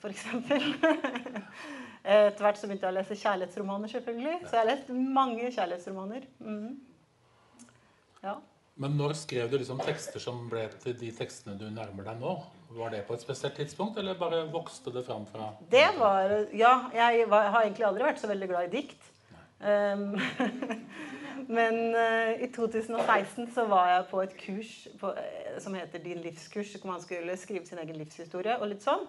Speaker 14: for eksempel. Etter hvert så begynte jeg å lese kjærlighetsromaner, selvfølgelig. Så jeg har lest mange kjærlighetsromaner. Mhm. Ja.
Speaker 13: Men når skrev du liksom tekster som ble til de tekstene du nærmer deg nå? Var det på et spesielt tidspunkt, eller bare vokste det fram fra
Speaker 14: Det var Ja, jeg var, har egentlig aldri vært så veldig glad i dikt. Um, men uh, i 2016 så var jeg på et kurs på, eh, som heter Din livskurs, hvor man skulle skrive sin egen livshistorie og litt sånn.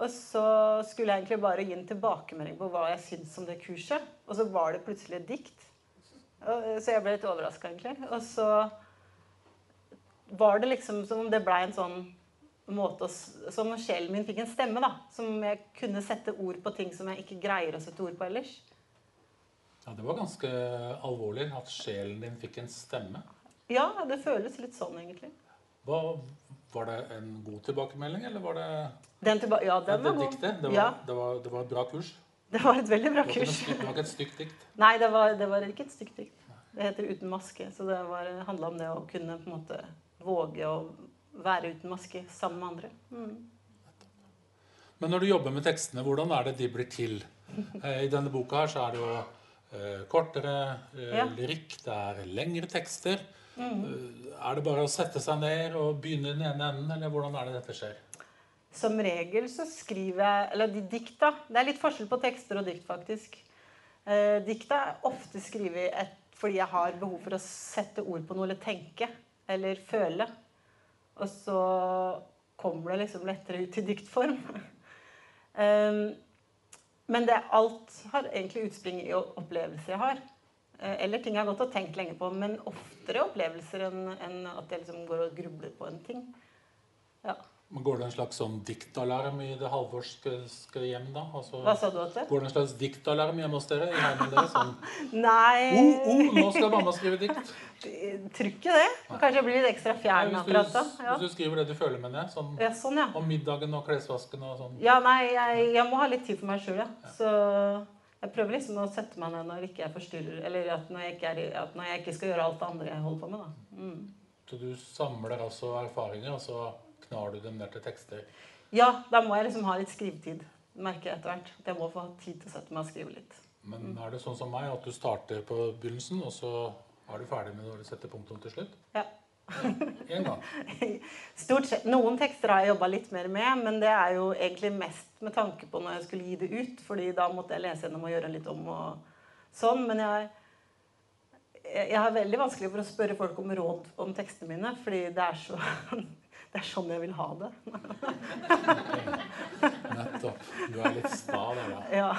Speaker 14: Og så skulle jeg egentlig bare gi en tilbakemelding på hva jeg syntes om det kurset. Og så var det plutselig et dikt. Og, eh, så jeg ble litt overraska, egentlig. Og så var det liksom som om det blei en sånn måte Som sjelen min fikk en stemme, da. Som jeg kunne sette ord på ting som jeg ikke greier å sette ord på ellers.
Speaker 13: Ja, Det var ganske alvorlig at sjelen din fikk en stemme.
Speaker 14: Ja, det føles litt sånn, egentlig.
Speaker 13: Hva, var det en god tilbakemelding, eller var det
Speaker 14: Den tilba ja, den var god.
Speaker 13: Det var,
Speaker 14: Ja,
Speaker 13: det, var, det var et bra kurs?
Speaker 14: det var et veldig bra
Speaker 13: Det
Speaker 14: kurs.
Speaker 13: det var ikke et stygt dikt?
Speaker 14: Nei, det var, det var ikke et stygt dikt. Det heter 'Uten maske'. Så det handla om det å kunne på en måte våge å være uten maske sammen med andre. Mm.
Speaker 13: Men når du jobber med tekstene, hvordan er det de blir til? Eh, I denne boka her så er det jo eh, kortere eh,
Speaker 14: Ja.
Speaker 13: lyrikk, det er lengre tekster.
Speaker 14: Mm.
Speaker 13: Er det bare å sette seg ned og begynne i den ene enden, eller hvordan er det dette skjer?
Speaker 14: Som regel så skriver jeg Eller de dikta. Det er litt forskjell på tekster og dikt, faktisk. Eh, dikta er ofte skrevet fordi jeg har behov for å sette ord på noe, eller tenke, eller føle. Og så kommer det liksom lettere ut i diktform. um, men det, alt har egentlig utspring i opplevelser jeg har. Eh, Eller ting jeg har gått og tenkt lenge på, men oftere opplevelser enn at jeg liksom går og grubler på en ting. Ja.
Speaker 13: Går det en slags sånn diktalarm i det halvorske hjem, da? Altså,
Speaker 14: Hva sa du, Atte?
Speaker 13: Går det en slags diktalarm hjemme hos dere? i heimen deres? Sånn,
Speaker 14: Nei
Speaker 13: oh, oh, nå skal mamma skrive dikt!
Speaker 14: Tror ikke det. Kanskje jeg blir litt ekstra fjern
Speaker 13: Hvis
Speaker 14: akkurat da. Ja.
Speaker 13: hvis du skriver det du føler, mener jeg. Sånn,
Speaker 14: Ja, sånn, ja.
Speaker 13: Om middagen og klesvasken og sånn.
Speaker 14: Ja, nei, jeg, jeg må ha litt tid for meg sjøl, ja. Så jeg prøver liksom å sette meg ned når ikke jeg forstyrrer Eller at når jeg ikke, er, at når jeg ikke skal gjøre alt det andre jeg holder på med, da. Mm.
Speaker 13: Så du samler altså erfaringer, og så knar du dem ned til tekster.
Speaker 14: Ja, da må jeg liksom ha litt skrivetid, merker jeg etter hvert. At jeg må få tid til å sette meg og skrive litt.
Speaker 13: Men er det sånn som meg, at du starter på begynnelsen, og så er du ferdig med når du setter punktum til slutt?
Speaker 14: Ja.
Speaker 13: En gang.
Speaker 14: Stort sett. Noen tekster har jeg jobba litt mer med, men det er jo egentlig mest med tanke på når jeg skulle gi det ut, fordi da måtte jeg lese gjennom og gjøre litt om og sånn. Men jeg, jeg har veldig vanskelig for å spørre folk om råd om tekstene mine, fordi det er så Det er sånn jeg vil ha det.
Speaker 13: Nettopp. Du er litt sta der, da.
Speaker 14: Ja.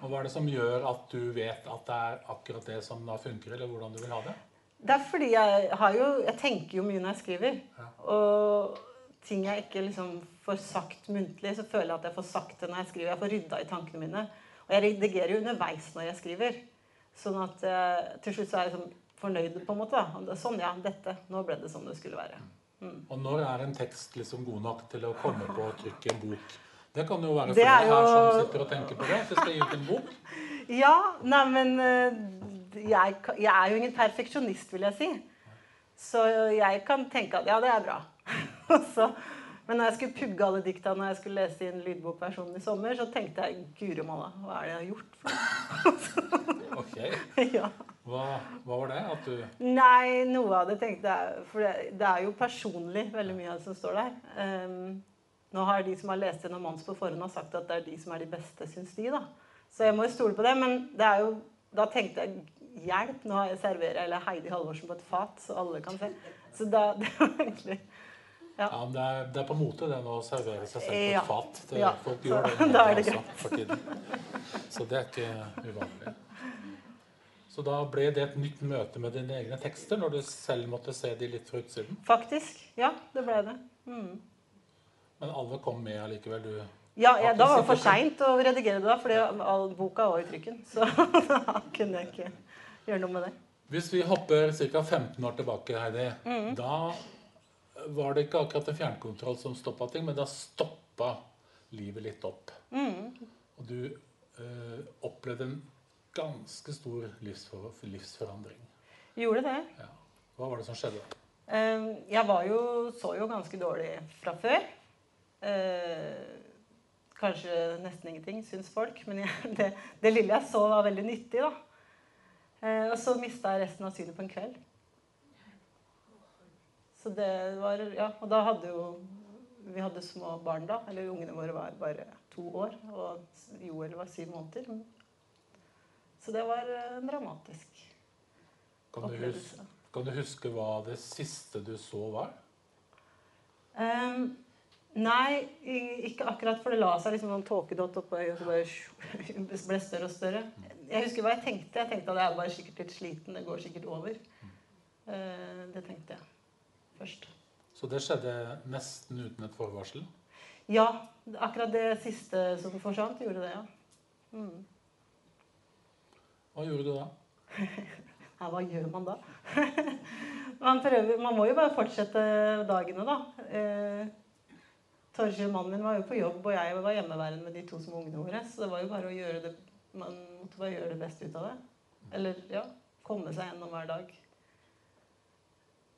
Speaker 13: Og hva er det som gjør at du vet at det er akkurat det som da funker, eller hvordan du vil ha det?
Speaker 14: Det er fordi jeg har jo Jeg tenker jo mye når jeg skriver. Og ting jeg ikke liksom får sagt muntlig, så føler jeg at jeg får sagt det når jeg skriver. Jeg får rydda i tankene mine. Og jeg redigerer jo underveis når jeg skriver. Sånn at eh, til slutt så er jeg liksom fornøyd, på en måte. da. Sånn, ja. Dette. Nå ble det som det skulle være. Mm.
Speaker 13: Og når er en tekst liksom god nok til å komme på å trykke en bok? Det kan jo være
Speaker 14: Det deg jo-
Speaker 13: her som sitter og tenker på det. At det skal gi ut en bok.
Speaker 14: Ja, nei, men eh, jeg, jeg er jo ingen perfeksjonist, vil jeg si. Så jeg kan tenke at ja, det er bra. Så, men når jeg skulle pugge alle dikta når jeg skulle lese inn lydbokversjonen i sommer, så tenkte jeg guri malla, hva er det jeg har gjort? for
Speaker 13: Ok.
Speaker 14: ja.
Speaker 13: Hva, hva var det? At du
Speaker 14: Nei, noe av det tenkte jeg For det, det er jo personlig, veldig mye av det som står der. Um, nå har de som har lest gjennom Manns på forhånd, har sagt at det er de som er de beste, syns de. da. Så jeg må jo stole på det. Men det er jo, da tenkte jeg hjelp, nå har jeg serverer eller Heidi Halvorsen på et fat, så alle kan se. Så da, det var egentlig
Speaker 13: Ja, men det er, det er på mote det nå å servere seg selv på et
Speaker 14: Ja.
Speaker 13: fat. Det,
Speaker 14: Ja,
Speaker 13: Folk gjør det,
Speaker 14: det
Speaker 13: også for tiden. Så det er ikke uvanlig. Så da ble det et nytt møte med dine egne tekster, når du selv måtte se de litt fra utsiden?
Speaker 14: Faktisk. Ja, det ble det. Mm.
Speaker 13: Men alle kom med allikevel? Du
Speaker 14: Ja, ja, da var det for seint å redigere det, da, fordi all boka var i trykken. Så da kunne jeg ikke gjøre noe med det.
Speaker 13: Hvis vi hopper ca. 15 år tilbake, Heidi,
Speaker 14: mm.
Speaker 13: da var det ikke akkurat en fjernkontroll som stoppa ting, men da stoppa livet litt opp.
Speaker 14: Mm.
Speaker 13: Og du øh, opplevde en ganske stor livsfor livsforandring.
Speaker 14: Gjorde det.
Speaker 13: Hva var det som skjedde?
Speaker 14: Eh, Jeg var jo, så jo ganske dårlig fra før. Eh, Kanskje nesten ingenting, syns folk. Men jeg, det, det lille jeg så, var veldig nyttig. da. Eh, Og så mista jeg resten av synet på en kveld. Så det var Ja, og da hadde jo Vi hadde små barn da. Eller ungene våre var bare to år. Og Joel var syv måneder. Så det var en dramatisk.
Speaker 13: Kan du,
Speaker 14: Opplevelse.
Speaker 13: huske, kan du huske hva det siste du så var?
Speaker 14: Um, nei, ikke akkurat, for det la seg liksom en tåkedott oppå øyet, og så bare ble større og større. Jeg husker hva jeg tenkte. Jeg tenkte at jeg er bare sikkert litt sliten. Det går sikkert over. Eh, det tenkte jeg først.
Speaker 13: Så det skjedde nesten uten et forvarsel?
Speaker 14: Ja, akkurat det siste som forsvant, gjorde det, ja. Mm.
Speaker 13: Hva gjorde du da?
Speaker 14: Ja, hva gjør man da? man, prøver, man må jo bare fortsette dagene, da. Eh, mannen min, var jo på jobb, og jeg var hjemmeværende med de to små ungene våre. Så det var jo bare å gjøre det Man måtte bare gjøre det beste ut av det. Eller ja, komme seg gjennom hver dag.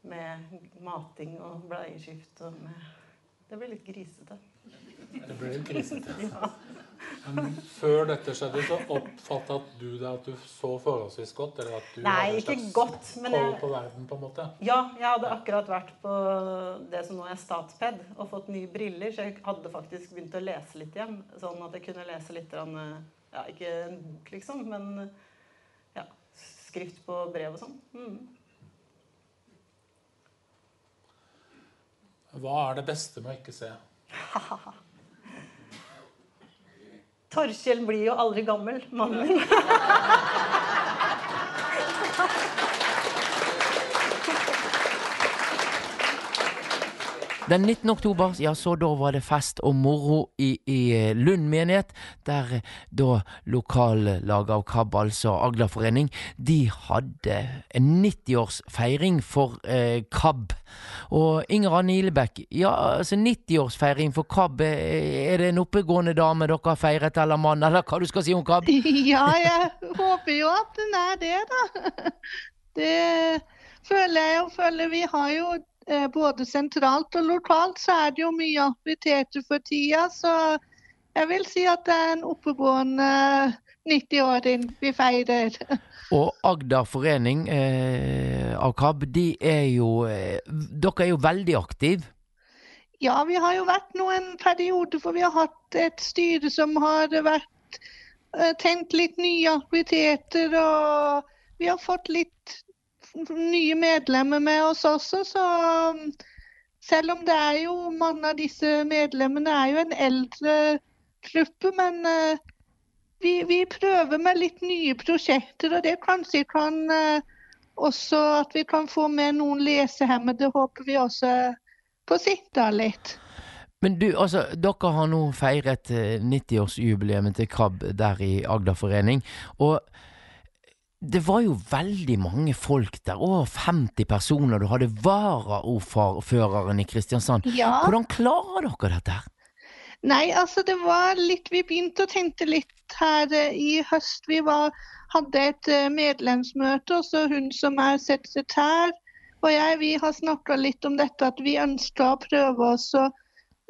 Speaker 14: Med mating og bleieskift og med Det ble litt grisete.
Speaker 13: Det ble litt grisete.
Speaker 14: ja.
Speaker 13: Men før dette skjedde, så oppfatta du deg at du så forholdsvis godt? Eller at du
Speaker 14: Nei,
Speaker 13: hadde
Speaker 14: ikke
Speaker 13: slags
Speaker 14: godt, men jeg-
Speaker 13: på verden, på en måte?
Speaker 14: Ja, jeg hadde akkurat vært på det som nå er Statped, og fått nye briller, så jeg hadde faktisk begynt å lese litt igjen. Sånn at jeg kunne lese litt Ja, ikke en bok, liksom, men ja, skrift på brev og sånn. Mm.
Speaker 13: Hva er det beste med å ikke se?
Speaker 14: Torkjell blir jo aldri gammel, mannen min.
Speaker 2: Den 19. oktober, ja, så da var det fest og moro i, i Lund menighet, der eh, da lokallaget av KAB, altså Aglaforening, de hadde en 90-årsfeiring for eh, KAB. Og Inger Anne Ilebekk, ja, altså 90-årsfeiring for KAB, eh, er det en oppegående dame dere har feiret, eller mann, eller hva du skal si om KAB?
Speaker 15: Ja, jeg håper jo at den er det, da. Det føler jeg og føler vi har jo eh, både sentralt og lokalt så er det jo mye aktiviteter for tida. Så jeg vil si at det er en oppegående 90-åring vi feirer.
Speaker 2: Og Agder forening eh, av KAB, de er jo eh, Dere er jo veldig aktive.
Speaker 15: Ja, vi har jo vært nå en periode for vi har hatt et styre som har vært eh, tenkt litt nye aktiviteter, og vi har fått litt nye medlemmer med oss også, så um, selv om det er jo mange av disse medlemmene er jo en eldre gruppe, men eh, vi, vi prøver med litt nye prosjekter, og det kanskje kan eh, også at vi kan få med noen lesehemmede, håper vi også på sikt litt.
Speaker 2: Men du, altså, dere har nå feiret eh, 90-årsjubileet til KAB der i Agderforening. Og det var jo veldig mange folk der, over 50 personer. Du hadde varaordføreren i Kristiansand.
Speaker 15: Ja.
Speaker 2: Hvordan klarer dere dette? her?
Speaker 15: Nei, altså det var litt Vi begynte å tenke litt her eh, i høst. Vi var, hadde et eh, medlemsmøte, og så hun som er sekretær og jeg, vi har snakka litt om dette at vi ønsker å prøve oss å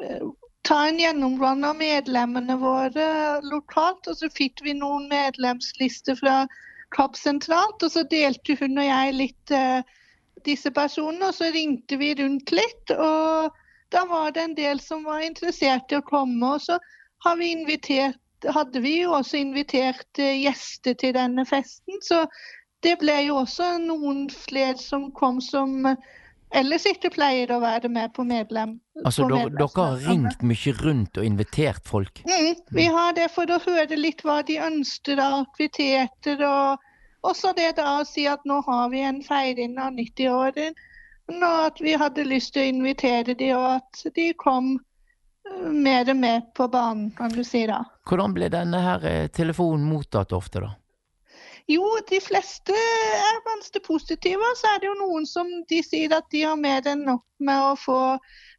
Speaker 15: eh, ta en gjennomgang av medlemmene våre lokalt. Og så fikk vi noen medlemslister fra KAB sentralt, og så delte hun og jeg litt eh, disse personene. Og så ringte vi rundt litt, og da var det en del som var interessert i å komme. Og så har vi invitert, hadde vi jo også invitert eh, gjester til denne festen. Så det ble jo også noen flere som kom som eh, ellers ikke pleier å være med på medlem.
Speaker 2: Altså,
Speaker 15: på
Speaker 2: dere, dere har ringt mye rundt og invitert folk.
Speaker 15: Mm, vi har det for å høre litt hva de ønsker av aktiviteter. Og også det da å si at nå har vi en feiring av 90-åren. Og At vi hadde lyst til å invitere de, og at de kom eh, mer med på banen, kan du si da.
Speaker 2: Hvordan ble denne her eh, telefonen mottatt ofte, da?
Speaker 15: Jo, de fleste er ganske positive. Så er det jo noen som de sier at de har mer enn nok med å få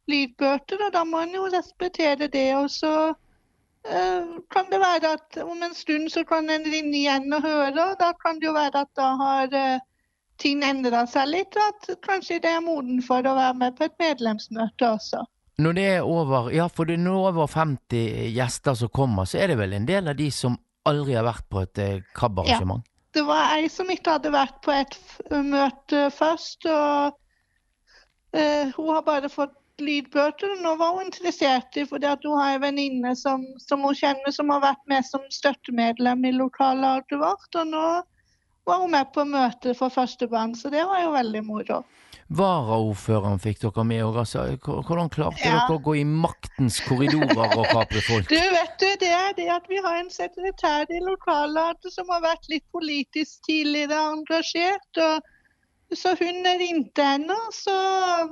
Speaker 15: lydbøter, og da må en jo respektere det. Og så eh, kan det være at om en stund så kan en ringe igjen og høre, og da kan det jo være at da har eh, ting endra seg litt, og at kanskje det er moden for å være med på et medlemsmøte også.
Speaker 2: Når det er over, ja, for det er over 50 gjester som kommer, så er det vel en del av de som aldri har vært på et eh, KAB-arrangement?
Speaker 15: Det var ei som ikke hadde vært på et møte først, og uh, hun har bare fått lydbøter. Nå var hun interessert i, fordi at hun har en venninne som, som hun kjenner, som har vært med som støttemedlem i lokallaget vårt. Og nå var hun med på møtet for første gang, så det var jo veldig moro.
Speaker 2: Varaordføreren fikk dere med òg, altså. Hvordan klarte
Speaker 15: Ja.
Speaker 2: dere å gå i maktens korridorer og kapre folk?
Speaker 15: Du vet du, det er det at vi har en sekretær i lokallaget som har vært litt politisk tidligere engasjert. og Så hun ringte henne, og så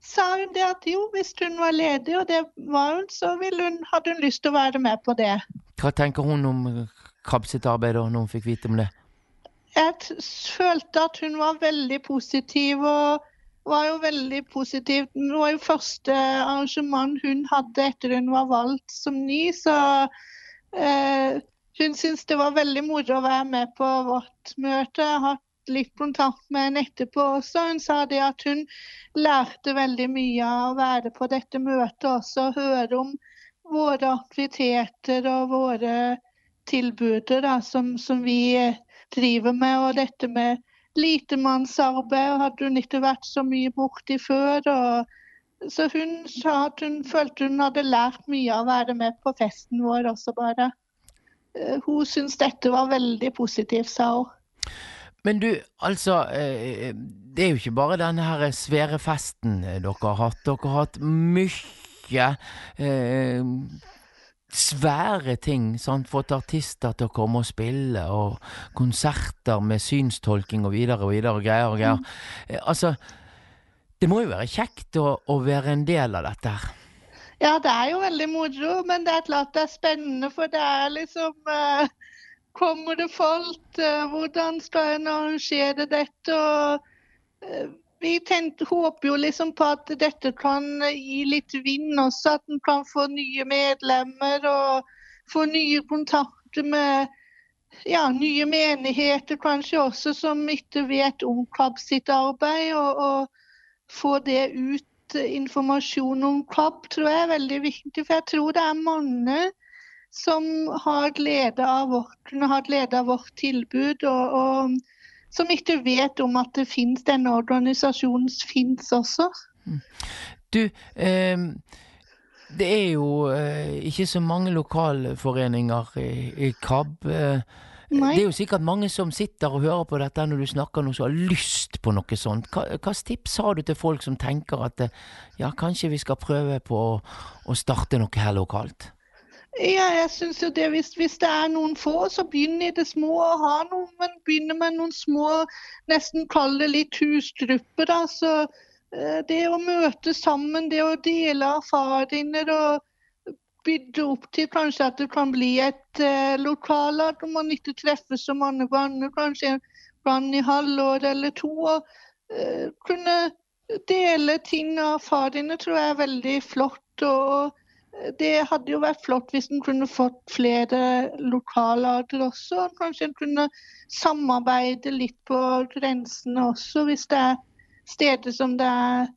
Speaker 15: sa hun det at jo, hvis hun var ledig, og det var hun, så hun, hadde hun lyst til å være med på det.
Speaker 2: Hva tenker hun om KAB sitt arbeid, da, når hun fikk vite om det?
Speaker 15: Jeg følte at hun var veldig positiv, og var jo veldig positiv. Det var jo første arrangement hun hadde etter hun var valgt som ny, så eh, hun syntes det var veldig moro å være med på vårt møte. Jeg har hatt litt kontakt med henne etterpå også. Hun sa det at hun lærte veldig mye av å være på dette møtet også, og høre om våre aktiviteter og våre tilbud som, som vi eh, driver med. Og dette med litemannsarbeid hadde hun ikke vært så mye borti før. Så hun sa at hun følte hun hadde lært mye av å være med på festen vår også, bare. Eh, Hun syntes dette var veldig positivt, sa hun.
Speaker 2: Men du, altså eh, Det er jo ikke bare denne her svære festen eh, dere har hatt. Dere har hatt mye svære ting. Sant? Fått artister til å komme og spille, og konserter med synstolking og videre og videre og greier og greier. Mm. altså, det må jo være kjekt å, å være en del av dette her.
Speaker 15: Ja, det er jo veldig moro, men det er klart det er spennende, for det er liksom eh, Kommer det folk? Eh, hvordan skal en arrangere dette? Og, eh, vi tenkte, håper jo liksom på at dette kan gi litt vind også, at en kan få nye medlemmer og få nye kontakter med ja, nye menigheter kanskje også som ikke vet om KAB sitt arbeid. Og, og få det ut, informasjon om KAB, tror jeg er veldig viktig. For jeg tror det er mange som har glede av vårt, har glede av vårt tilbud. og, og som ikke vet om at det finnes, denne organisasjonen finnes også.
Speaker 2: Du, eh, det er jo eh, ikke så mange lokalforeninger i, i KAB. Eh, det er jo sikkert mange som sitter og hører på dette når du snakker noe som har lyst på noe sånt. Hva slags tips har du til folk som tenker at eh, ja, kanskje vi skal prøve på å, å starte noe her lokalt?
Speaker 15: Ja, jeg synes jo det, hvis, hvis det er noen få, så begynn i det små å ha noe, men begynner med noen små, nesten kall det litt husgrupper. da, så eh, Det å møte sammen, det å dele erfaringer og bygge opp til kanskje at det kan bli et eh, lokallag om man ikke treffes så mange ganger, kanskje en gang i halvår eller to. og eh, Kunne dele ting og erfaringer tror jeg er veldig flott. og det hadde jo vært flott hvis en kunne fått flere lokallager også. Kanskje en kunne samarbeide litt på grensene også, hvis det er steder som det er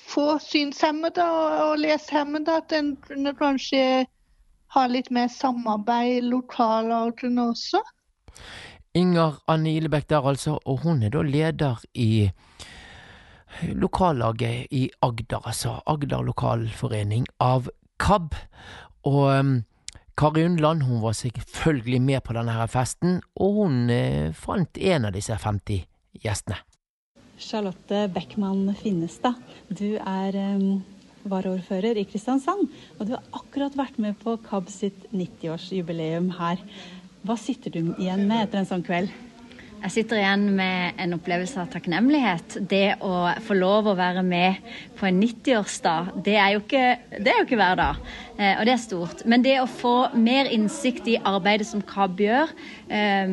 Speaker 15: få synshemmede og leshemmede. At en kunne kanskje ha litt mer samarbeid i lokallagene også.
Speaker 2: Inger Anne Ilebekk der, altså, og hun er da leder i lokallaget i Agder, altså Agder lokalforening av KAB. Og um, Kari Undland hun var selvfølgelig med på denne her festen, og hun eh, fant en av disse 50 gjestene.
Speaker 16: Charlotte Beckmann Finnestad, du er um, varaordfører i Kristiansand. Og du har akkurat vært med på KAB sitt 90-årsjubileum her. Hva sitter du igjen med etter en sånn kveld?
Speaker 17: Jeg sitter igjen med en opplevelse av takknemlighet. Det å få lov å være med på en 90-årsdag, det, er jo ikke, det er jo ikke hver dag. Eh, og det er stort. Men det å få mer innsikt i arbeidet som KAB gjør, eh,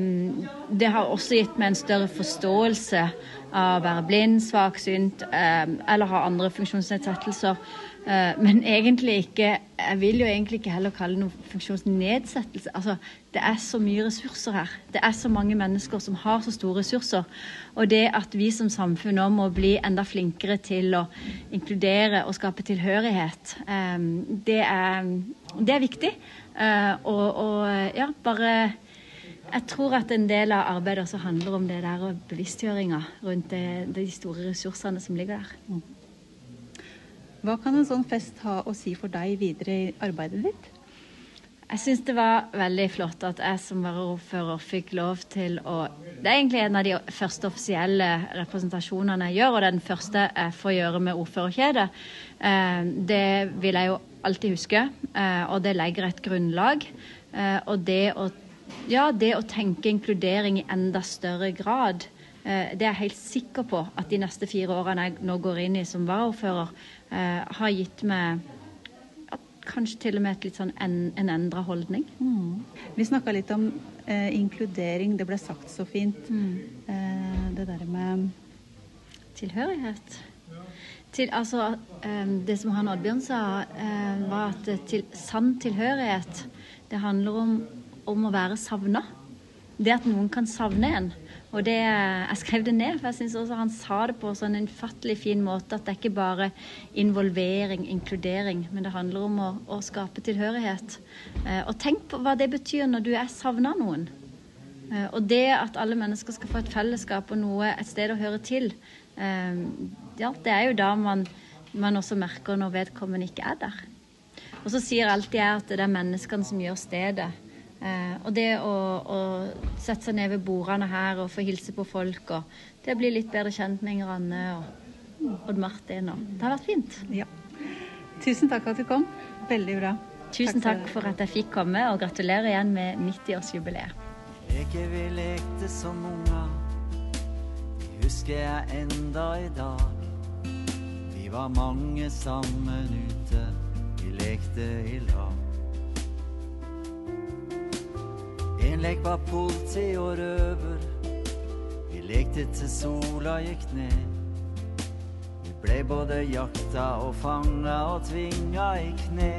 Speaker 17: det har også gitt meg en større forståelse av å være blind, svaksynt eh, eller ha andre funksjonsnedsettelser. Eh, men egentlig ikke Jeg vil jo egentlig ikke heller kalle det noe funksjonsnedsettelse. Altså, det er så mye ressurser her. Det er så mange mennesker som har så store ressurser. Og det at vi som samfunn nå må bli enda flinkere til å inkludere og skape tilhørighet, eh, det er, det er viktig. Eh, og, og ja, bare jeg tror at en del av arbeidet også handler om det der og bevisstgjøringa rundt det, de store ressursene som ligger der.
Speaker 16: Hva kan en sånn fest ha å si for deg videre i arbeidet ditt?
Speaker 17: Jeg syns det var veldig flott at jeg som varaordfører fikk lov til å Det er egentlig en av de første offisielle representasjonene jeg gjør, og den første jeg får gjøre med ordførerkjedet. Det vil jeg jo alltid huske, og det legger et grunnlag. Og det å, ja, det å tenke inkludering i enda større grad, det er jeg helt sikker på at de neste fire årene jeg nå går inn i som varaordfører, eh, har gitt meg kanskje til og med et litt sånn en, en endra holdning.
Speaker 16: Mm. Vi snakka litt om eh, inkludering. Det ble sagt så fint.
Speaker 17: Mm.
Speaker 16: Eh, det der med
Speaker 17: Tilhørighet. Til, altså, eh, det som han Oddbjørn sa, eh, var at til, sann tilhørighet, det handler om, om å være savna. Det at noen kan savne en. Og det, Jeg skrev det ned, for jeg syns også han sa det på sånn en ufattelig fin måte. At det er ikke bare involvering, inkludering, men det handler om å, å skape tilhørighet. Eh, og tenk på hva det betyr når du er savna noen. Eh, og det at alle mennesker skal få et fellesskap og noe, et sted å høre til, eh, ja, det er jo da man, man også merker når vedkommende ikke er der. Og så sier alltid jeg at det er menneskene som gjør stedet. Eh, og det å, å, sette seg ned ved bordene her og få hilse på folk og det å bli litt bedre kjent med Inger Anne og Odd Martin og Det har vært fint.
Speaker 16: Ja. Tusen takk for at du kom. Veldig bra.
Speaker 17: Tusen takk, takk for at jeg fikk komme, og gratulerer igjen med 90-årsjubileet.
Speaker 18: Leker vi lekte som unger, de husker jeg enda i dag. Vi var mange sammen ute, vi lekte i lag. En lek var politi og røver. Vi lekte til sola gikk ned. Vi ble både jakta og fanga og tvinga i kne.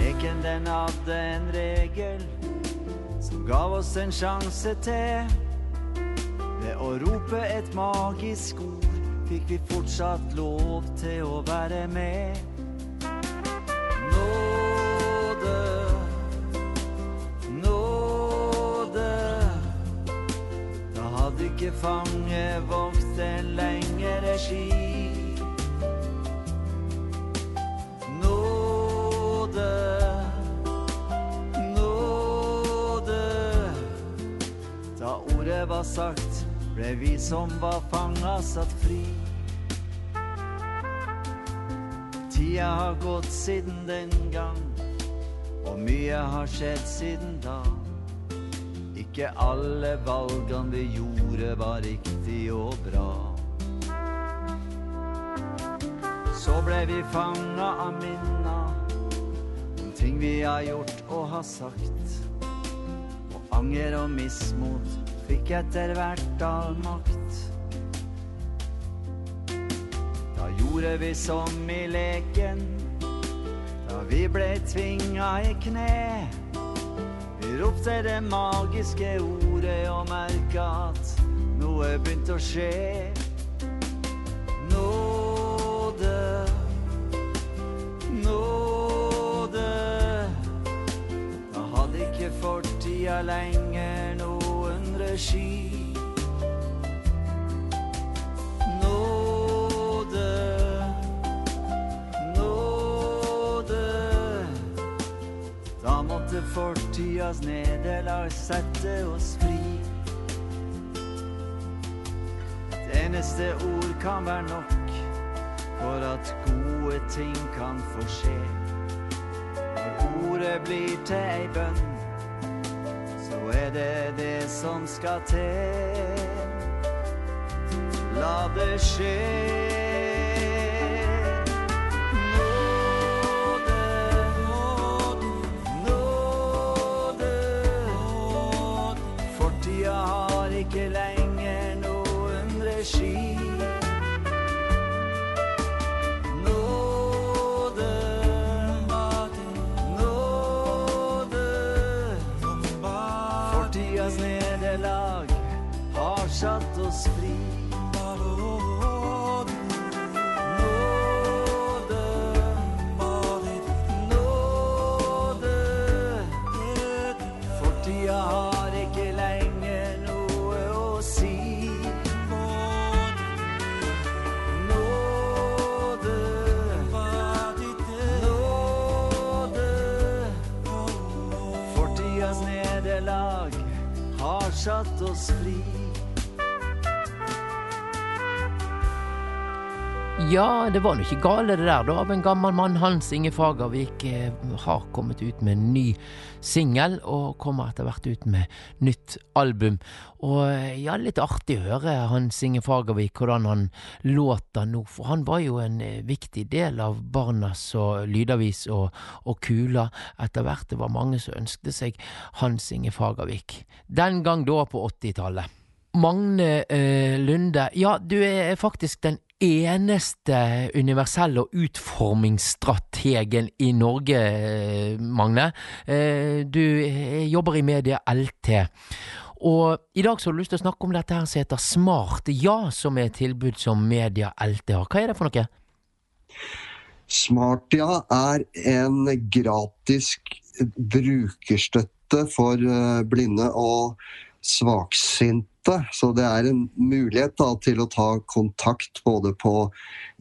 Speaker 18: Leken den hadde en regel som gav oss en sjanse til. Ved å rope et magisk ord fikk vi fortsatt lov til å være med. Sagt, ble vi som var fanga, satt fri. Tida har gått siden den gang, og mye har skjedd siden da. Ikke alle valgene vi gjorde, var riktig og bra. Så ble vi fanga av minna om ting vi har gjort og har sagt. Og anger og mismot fikk etter hvert all makt. Da gjorde vi som i leken, da vi ble tvinga i kne. Vi ropte det magiske ordet og merka at noe begynte å skje. Fortidas nederlag sette oss fri. Et eneste ord kan være nok for at gode ting kan få skje. Når ordet blir til ei bønn, så er det det som skal til. La det skje. Har ikke lenger noen satt oss
Speaker 2: Ja, det var nå ikke gale det der, da, av en gammel mann. Hans Inge Fagervik eh, har kommet ut med en ny singel, og kommer etter hvert ut med nytt album. Og eh, ja, litt artig å høre Hans Inge Fagervik, hvordan han låter nå, for han var jo en eh, viktig del av Barnas og Lydavis og, og Kula etter hvert. Det var mange som ønskte seg Hans Inge Fagervik. Den gang da på 80-tallet. Magne eh, Lunde, ja, du er faktisk den eneste universelle og utformingsstrategen i Norge, Magne. Eh, du eh, jobber i media LT. Og i dag så har du lyst til å snakke om dette her som heter Smart ja, som er et tilbud som Media LT har. Hva er det for noe?
Speaker 19: Smartia er en gratis brukerstøtte for eh, blinde og svaksynte. Så det er en mulighet da, til å ta kontakt både på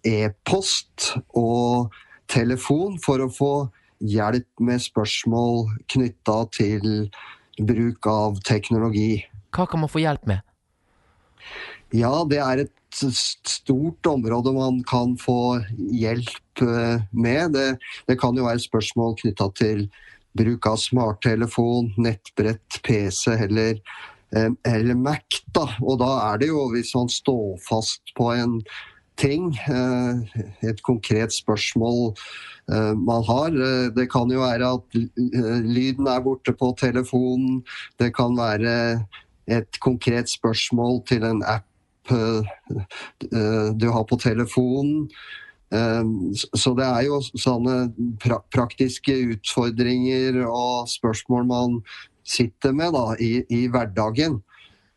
Speaker 19: e-post og telefon for å få hjelp med spørsmål knytta til bruk av teknologi.
Speaker 2: Hva kan man få hjelp med?
Speaker 19: Ja, det er et stort område man kan få hjelp eh, med. Det, det kan jo være spørsmål knytta til bruk av smarttelefon, nettbrett, PC eller, eller Mac. Da. Og da er det jo, hvis man står fast på en ting, eh, et konkret spørsmål man har. Det kan jo være at lyden er borte på telefonen. Det kan være et konkret spørsmål til en app du har på telefonen. Eh, Så det er jo sånne praktiske utfordringer og spørsmål man sitter med da, i, i hverdagen.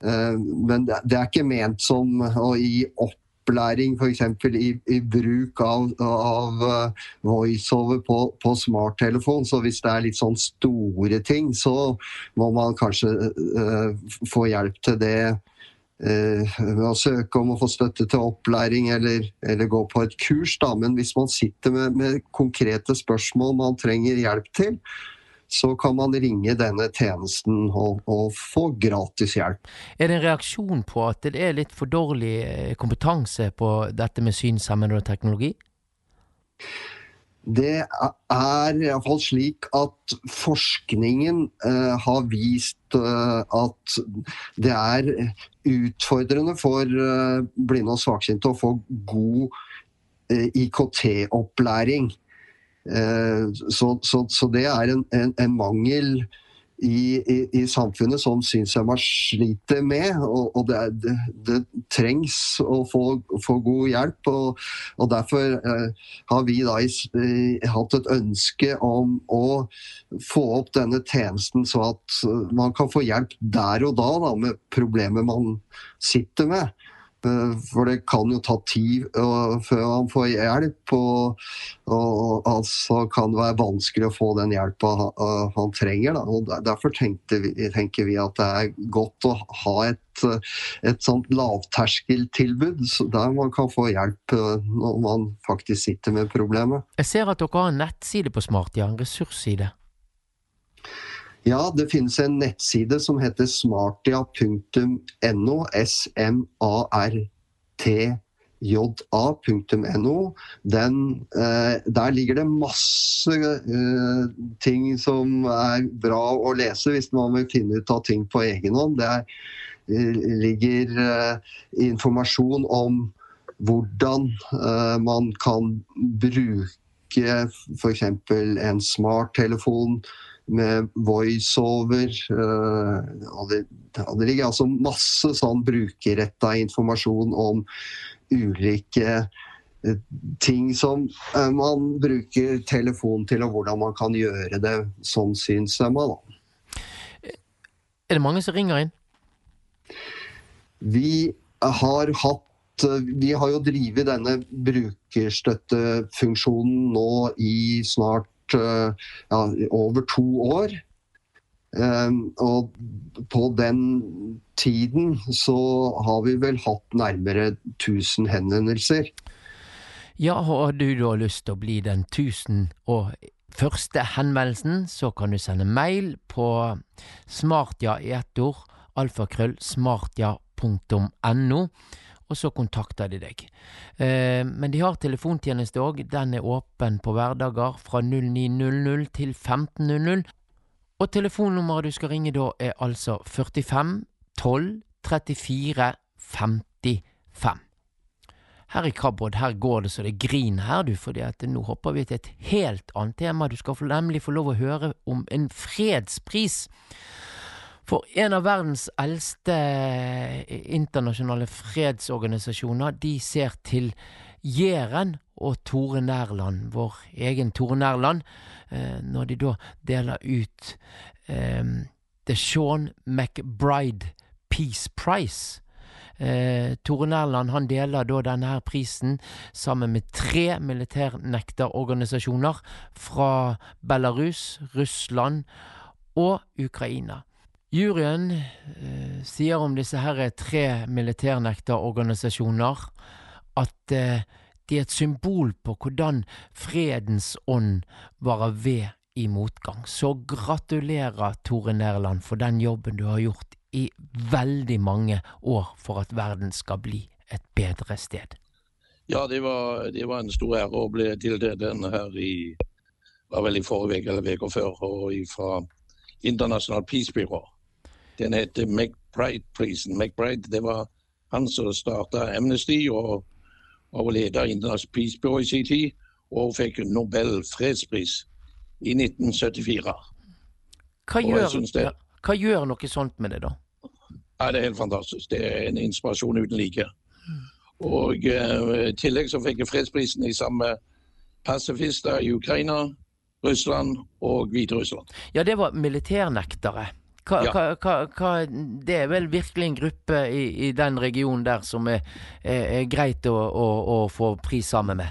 Speaker 19: Eh, Men det er ikke ment som å gi opplæring f.eks. I, i bruk av, av eh, voiceover på, på smarttelefon. Så hvis det er litt sånn store ting, så må man kanskje uh, få hjelp til det uh, ved å søke om å få støtte til opplæring eller, eller gå på et kurs. Da. Men hvis man sitter med, med konkrete spørsmål man trenger hjelp til, så kan man ringe denne tjenesten og, og få gratis hjelp.
Speaker 2: Er det en reaksjon på at det er litt for dårlig eh, kompetanse på dette med synshemmede og teknologi?
Speaker 19: Det er iallfall slik at forskningen eh, har vist eh, at det er utfordrende for eh, blinde og svaksynte å få god eh, IKT-opplæring. Eh, så, så, så det er en, en, en mangel i, i, i samfunnet som synshemma sliter med. Og, og det, det, det trengs å få, få god hjelp. Og, og derfor eh, har vi da eh, hatt et ønske om å få opp denne tjenesten, så at eh, man kan få hjelp der og da, da med problemet man sitter med. Eh, For det kan jo ta tid eh, før man får hjelp, og, og altså kan det være vanskelig å få den hjelpa han, han trenger. Da. Og Derfor vi, tenker vi at det er godt å ha et, eh, et sånt lavterskeltilbud der man kan få hjelp eh, når man faktisk sitter med problemet.
Speaker 2: Jeg ser at dere har en nettside på Smartia, en ressursside.
Speaker 19: Ja, det finnes en nettside som heter smartia.no. S-M-A-R-T-J-A.no. Den, eh, der ligger det masse eh, ting som er bra å lese hvis man vil finne ut av ting på egen hånd. Det eh, ligger informasjon om hvordan man kan bruke f.eks. en smarttelefon med voiceover. og det, det ligger altså masse sånn brukerretta informasjon om ulike eh, ting som eh, man bruker telefon til, og hvordan man kan gjøre det som synshemma.
Speaker 2: Er det mange som ringer inn?
Speaker 19: Vi har hatt Vi har jo drevet denne brukerstøttefunksjonen nå i snart ja, over to år. Um, og på den tiden så har vi vel hatt nærmere 1000 henvendelser.
Speaker 2: Ja, har du da lyst til å bli den tusen og første henvendelsen, så kan du sende mail på smartja i ett ord, alfakrøll, smartja.no, og så kontakter de deg. Eh, men de har telefontjeneste òg, den er åpen på hverdager fra 09.00 til 15.00. Og telefonnummeret du skal ringe da er altså 45 12 34 55. Her i Kabod, her går det så det griner her, du, fordi at nå hopper vi til et helt annet tema. Du skal nemlig få lov å høre om en fredspris. For en av verdens eldste eh, internasjonale fredsorganisasjoner, de ser til Jæren og Tore Nærland, vår egen Tore Nærland, eh, når de da deler ut eh, The Sean McBride Peace Prize. Eh, Tore Nærland han deler da denne her prisen sammen med tre militærnekterorganisasjoner fra Belarus, Russland og Ukraina. Juryen eh, sier om disse her tre militærnekterorganisasjoner at eh, de er et symbol på hvordan fredens ånd varer ved i motgang. Så gratulerer, Tore Nærland, for den jobben du har gjort i veldig mange år for at verden skal bli et bedre sted.
Speaker 3: Ja, det var, det var en stor ære å bli tildelt denne her i var vel i forrige uke eller uka før, og fra Internasjonalt Peace Bureau. Den heter McBride-prisen. McBride det var han som starta Amnesty og av International Peace Bureau i sin tid, og fikk Nobel fredspris i 1974.
Speaker 2: Hva gjør,
Speaker 3: det-
Speaker 2: hva gjør noe sånt med det, da?
Speaker 3: Ja, det er helt fantastisk. Det er en inspirasjon uten like. Og eh, i tillegg så fikk jeg fredsprisen i samme pasifister i Ukraina, Russland og Hviterussland.
Speaker 2: Ja, det var militærnektere. Hva,
Speaker 3: Ja.
Speaker 2: hva, hva, det er vel virkelig en gruppe i, i den regionen der som er, er, er greit å, å, å få pris sammen med?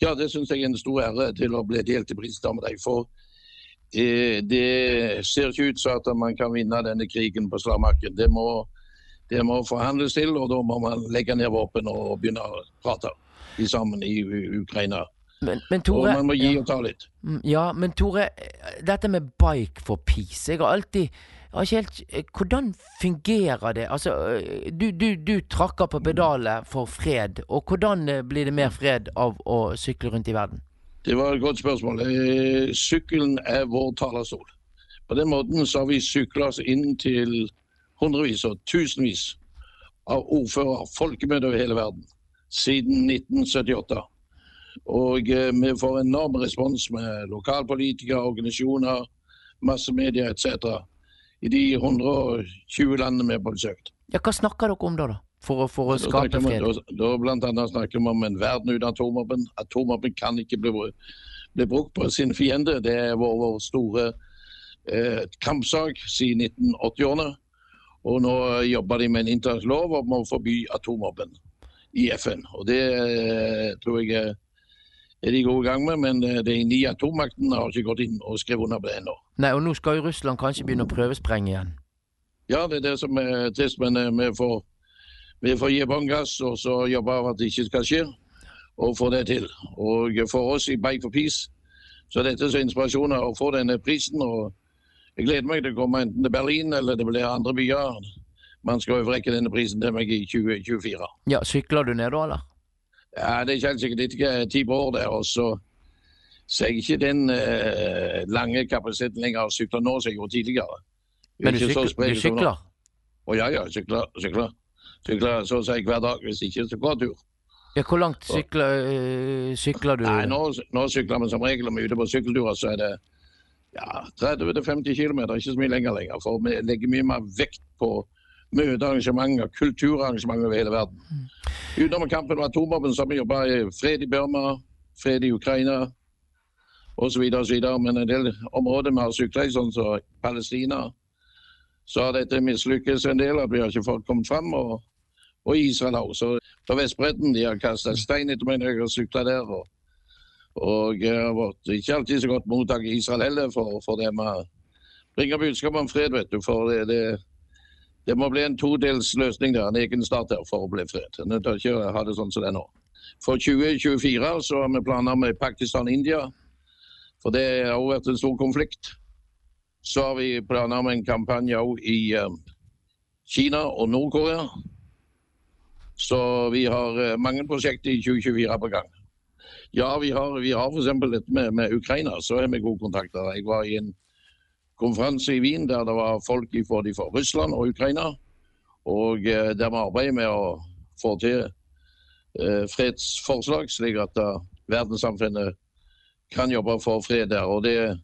Speaker 3: Ja, det syns jeg er en stor ære til å bli delt i pris sammen med deg. For eh, det ser ikke ut som at man kan vinne denne krigen på slagmarken. Det må, det må forhandles til, og da må man legge ned våpen og begynne å prate sammen i Ukraina.
Speaker 2: Men, men Tore,
Speaker 3: og man må gi og ta litt.
Speaker 2: Mm, Ja, men Tore, dette med Bike for peace Jeg har alltid jeg har ikke helt, eh, Hvordan fungerer det? Altså, eh, du, du, du trakker på pedalet for fred, og hvordan eh, blir det mer fred av å sykle rundt i verden?
Speaker 3: Det var et godt spørsmål. Sykkelen er vår talerstol. På den måten så har vi sykla oss inn til hundrevis og tusenvis av ordfører, folkemøter over hele verden, siden 1978. Og eh, vi får enorm respons med lokalpolitikere, organisasjoner, massemedia etc. i de 120 landene vi har besøkt.
Speaker 2: Ja, Hva snakker dere om da, da? For, for å skape fred?
Speaker 3: Da, da blant annet snakker vi om en verden uten atomvåpen. Atomvåpen kan ikke bli, bli brukt på sin fiende. Det er vår, vår store eh, kampsak siden 1980-årene. Og nå jobber de med en internasjonal lov om å forby atomvåpen i FN. Og det eh, tror jeg er er de gode i gang med, men eh, de ni atommaktene har ikke gått inn og skrevet under på det ennå.
Speaker 2: Nei, og nå skal jo Russland kanskje begynne å prøvesprenge igjen.
Speaker 3: Ja, det er det som er trist, men eh, vi får, vi får gi bånn gass og så jobbe av at det ikke skal skje, og få det til. Og for oss i Bike for Peace så er dette så inspirasjon å få denne prisen. og Jeg gleder meg til å komme enten til Berlin eller det blir andre byer. Man skal overrekke denne prisen til meg i 2024.
Speaker 2: Ja, Sykler du ned da, eller?
Speaker 3: Ja, Det er ikke helt sikkert. Det er ikke ti år der. og så så jeg ikke den eh, lange kapasiteten lenger å sykle nå som jeg gjorde tidligere. Er
Speaker 2: Men du sykler? Du sykler?
Speaker 3: Å ja, ja, sykler. Sykler, sykler så å si hver dag, hvis ikke så går tur.
Speaker 2: Ja, Hvor langt sykler, øh, sykler du?
Speaker 3: Nei, nå, nå sykler vi som regel om vi er ute på sykkelturer, så er det ja, 30-50 km, ikke så mye lenger lenger. For vi legger mye mer vekt på møtearrangementer, kulturarrangementer over hele verden. Utenom kampen om atomvåpen så har vi jobba i fred i Burma, fred i Ukraina osv. Men en del områder vi har sykla i, sånn som Palestina, så har dette mislykkes en del. at Vi har ikke fått kommet fram. Og, og Israel også. Så på Vestbredden de har kasta stein etter meg når jeg har sykla der. Og, og har vært ikke alltid så godt mottatt i Israel heller, for, for det med bringer budskap om fred, vet du. For det, det, det må bli en todels løsning der, en egen start der, for å bli fred. En til ikke ha det sånn som det er nå. For 2024 så har vi planer med Pakistan og India, for det har også vært en stor konflikt. Så har vi planer med en kampanje òg i eh, Kina og Nord-Korea. Så vi har eh, mange prosjekter i 2024 på gang. Ja, vi har, vi har f.eks. dette med, med Ukraina, så har vi gode kontakter. Jeg var i en konferanse i Wien der det var folk både fra Russland og Ukraina. Og eh, der vi arbeider med å få til eh, fredsforslag, slik at eh, verdenssamfunnet kan jobbe for fred der. Og det,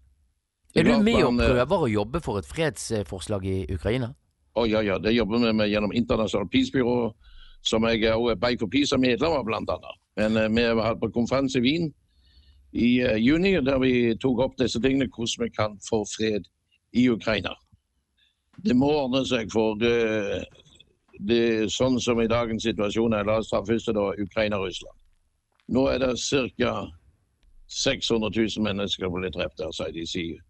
Speaker 3: det
Speaker 2: Er du med og prøver å jobbe for et fredsforslag i Ukraina?
Speaker 3: Å ja, ja. Det jobber vi med gjennom Internasjonalt Peace-byrå, som jeg også er Bike for Peace er medlem av, annet. Men vi har hatt på konferanse i Wien i juni, der vi tok opp disse tingene, hvordan vi kan få fred i Ukraina. Det må ordne seg, for det, det er sånn som i dagens situasjon er. La oss ta først da Ukraina-Russland. Nå er det ca. 600 000 mennesker ble drept der, sier de sier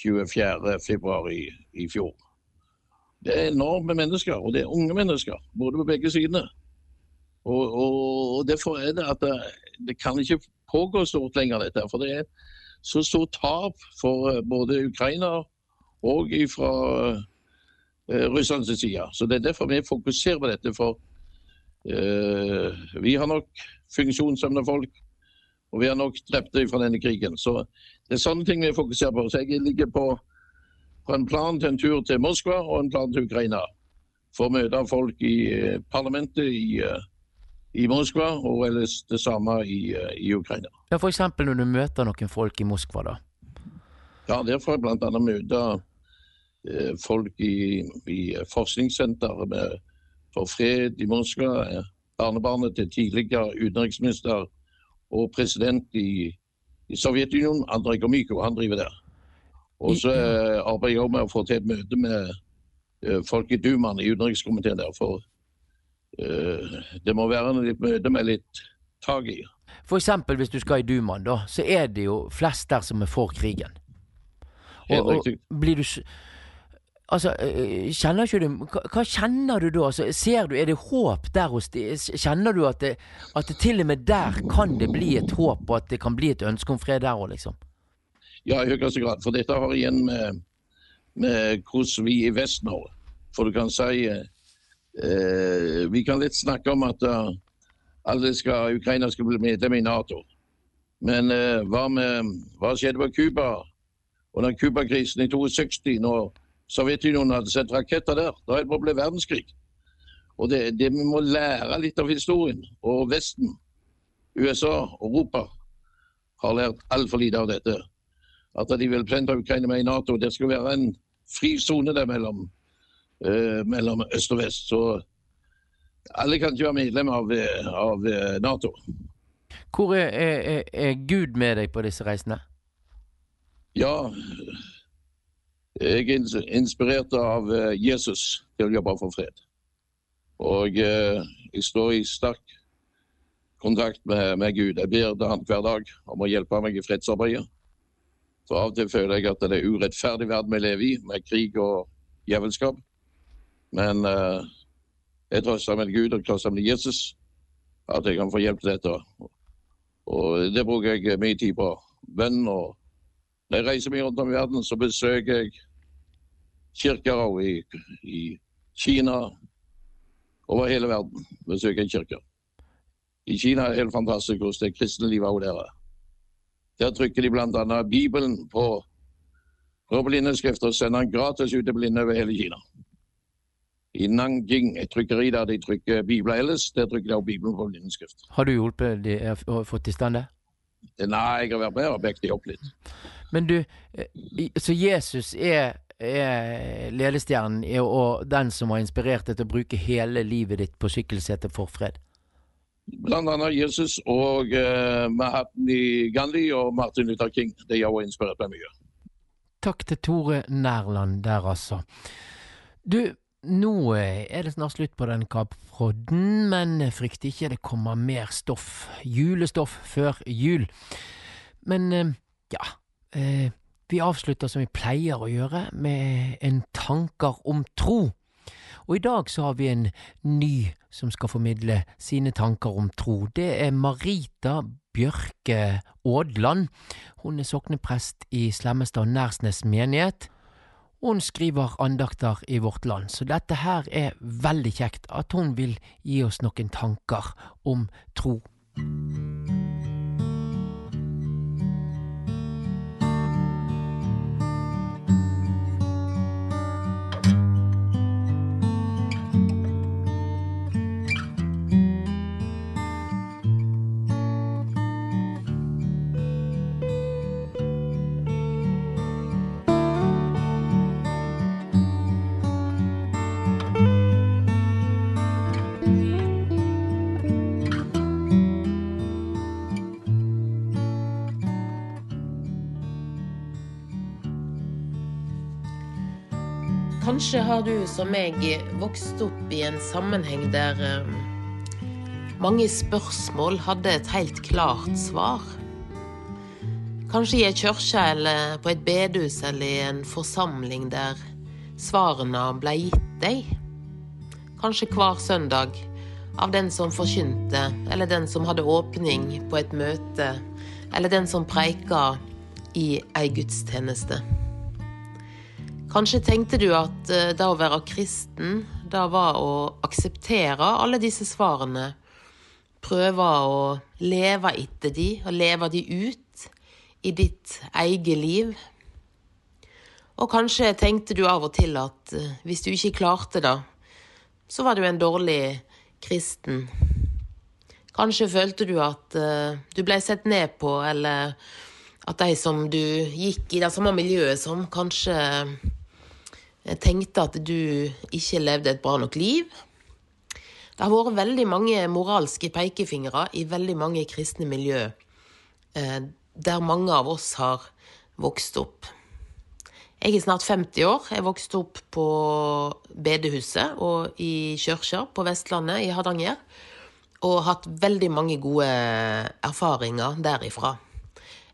Speaker 3: 24. februar i, i fjor. Det er enorme mennesker, og det er unge mennesker, både på begge sidene. Og, og, og Derfor er det at det, det kan ikke pågå stort lenger, dette. For det er så stort tap for eh, både Ukraina og fra eh, Russlands side. Så Det er derfor vi fokuserer på dette. For eh, vi har nok funksjonshemmede folk, og vi har nok drepte fra denne krigen. Så det er sånne ting vi fokuserer på. Så jeg ligger på på en plan til en tur til Moskva og en plan til Ukraina. For å møte folk i eh, parlamentet i, eh, i Moskva, og ellers det samme i, eh, i Ukraina.
Speaker 2: Ja, For eksempel når du møter noen folk i Moskva, da.
Speaker 3: Ja, Der får jeg bl.a. møte eh, folk i, i forskningssenteret med- for fred i Moskva. eh, barnebarnet til tidligere utenriksminister og president i, i Sovjetunionen, Andrej Gomyko. Han driver der. Og så eh, arbeider jeg med å få til et møte med eh, folk i Dumaen i utenrikskomiteen der. For eh, det må være litt møte med litt tak i.
Speaker 2: Eksempel hvis du skal i Dumaen, da, så er det jo flest der som er for krigen. Og, og blir du Altså, øh, kjenner ikke du hva, kjenner du da? Altså, ser du, Er det håp der hos de? Kjenner du at det, at det til og med der kan det bli et håp, og at det kan bli et ønske om fred der òg, liksom?
Speaker 3: Ja, i høyeste grad. For dette har igjen med, med hvordan vi i Vest-Norge. For du kan si eh, eh, Vi kan litt snakke om at eh, skal, Ukraina skal bli medlem i Nato. Men eh, hva, med, hva skjedde på Cuba under Cuba-krisen i 62, når Sovjetunionen hadde sett raketter der? Da holdt det på å bli verdenskrig. Og det, det Vi må lære litt av historien. Og Vesten, USA, Europa, har lært altfor lite av dette at de vil plante Ukraina med i Nato. Det skal være en fri sone der mellom, eh, mellom øst og vest. Så alle kan ikke være medlem av, av eh, Nato.
Speaker 2: Hvor er, er, er, Gud med deg på disse reisene?
Speaker 3: Ja, jeg er inspirert av eh, Jesus til å jobbe for fred. Og eh, jeg står i sterk kontakt med, med Gud. Jeg ber til han hver dag om å hjelpe meg i fredsarbeidet. For av og til føler jeg at det er urettferdig verden vi lever i, med krig og djevelskap. Men uh, jeg trøster med Gud og trøster med Jesus, at jeg kan få hjelp til dette. Og det bruker jeg mye tid på. Bønn og Når jeg reiser mye rundt om i verden, så besøker jeg kirker også i, i Kina. Over hele verden besøker jeg kirker. I Kina er det helt fantastisk hvordan det kristne livet også der er. Der trykker de bl.a. Bibelen på, på blindeskrift og sender den gratis ut til blinde over hele Kina. I Nanjing, et trykkeri der de trykker bibler ellers, der trykker de også Bibelen på blindeskrift.
Speaker 2: Har du hjulpet de, å og fått i stand det?
Speaker 3: Nei, jeg har vært med og bekt de opp litt.
Speaker 2: Men du, eh, så Jesus er, er ledestjernen er- og den som har inspirert deg til å bruke hele livet ditt på sykkelsetet for fred?
Speaker 3: Blant annet Jesus og Mahatma Gandhi og Martin Luther King. De har også inspirert meg mye.
Speaker 2: Takk til Tore Nærland der, altså. Du, nå eh, er det snart slutt på den kapprodden, men frykt ikke, det kommer mer stoff. Julestoff før jul. Men eh, ja, eh, vi avslutter som vi pleier å gjøre, med en tanker om tro. Og i dag så har vi en ny som skal formidle sine tanker om tro. Det er Marita Bjørke Aadland. Hun er sokneprest i Slemmestad Nærsnes menighet. Hun skriver andakter i Vårt Land, så dette her er veldig kjekt at hun vil gi oss noen tanker om tro.
Speaker 20: Kanskje har du som meg vokst opp i en sammenheng der eh, mange spørsmål hadde et helt klart svar. Kanskje i ei kirke eller på et bedehus eller i en forsamling der svarene ble gitt deg. Kanskje hver søndag av den som forkynte, eller den som hadde åpning på et møte, eller den som preika i ei gudstjeneste. Kanskje tenkte du at eh, det å være kristen, det var å akseptere alle disse svarene. Prøve å leve etter de, og leve de ut i ditt eget liv. Og kanskje tenkte du av og til at eh, hvis du ikke klarte det, så var du en dårlig kristen. Kanskje følte du at eh, du ble sett ned på, eller at de som du gikk i det samme miljøet som, kanskje eh, tenkte at du ikke levde et bra nok liv. Det har vært veldig mange moralske pekefingre i veldig mange kristne miljø, eh, der mange av oss har vokst opp. Jeg er snart 50 år. Jeg vokste opp på bedehuset og i kirka på Vestlandet, i Hardanger. Og hatt veldig mange gode erfaringer derifra.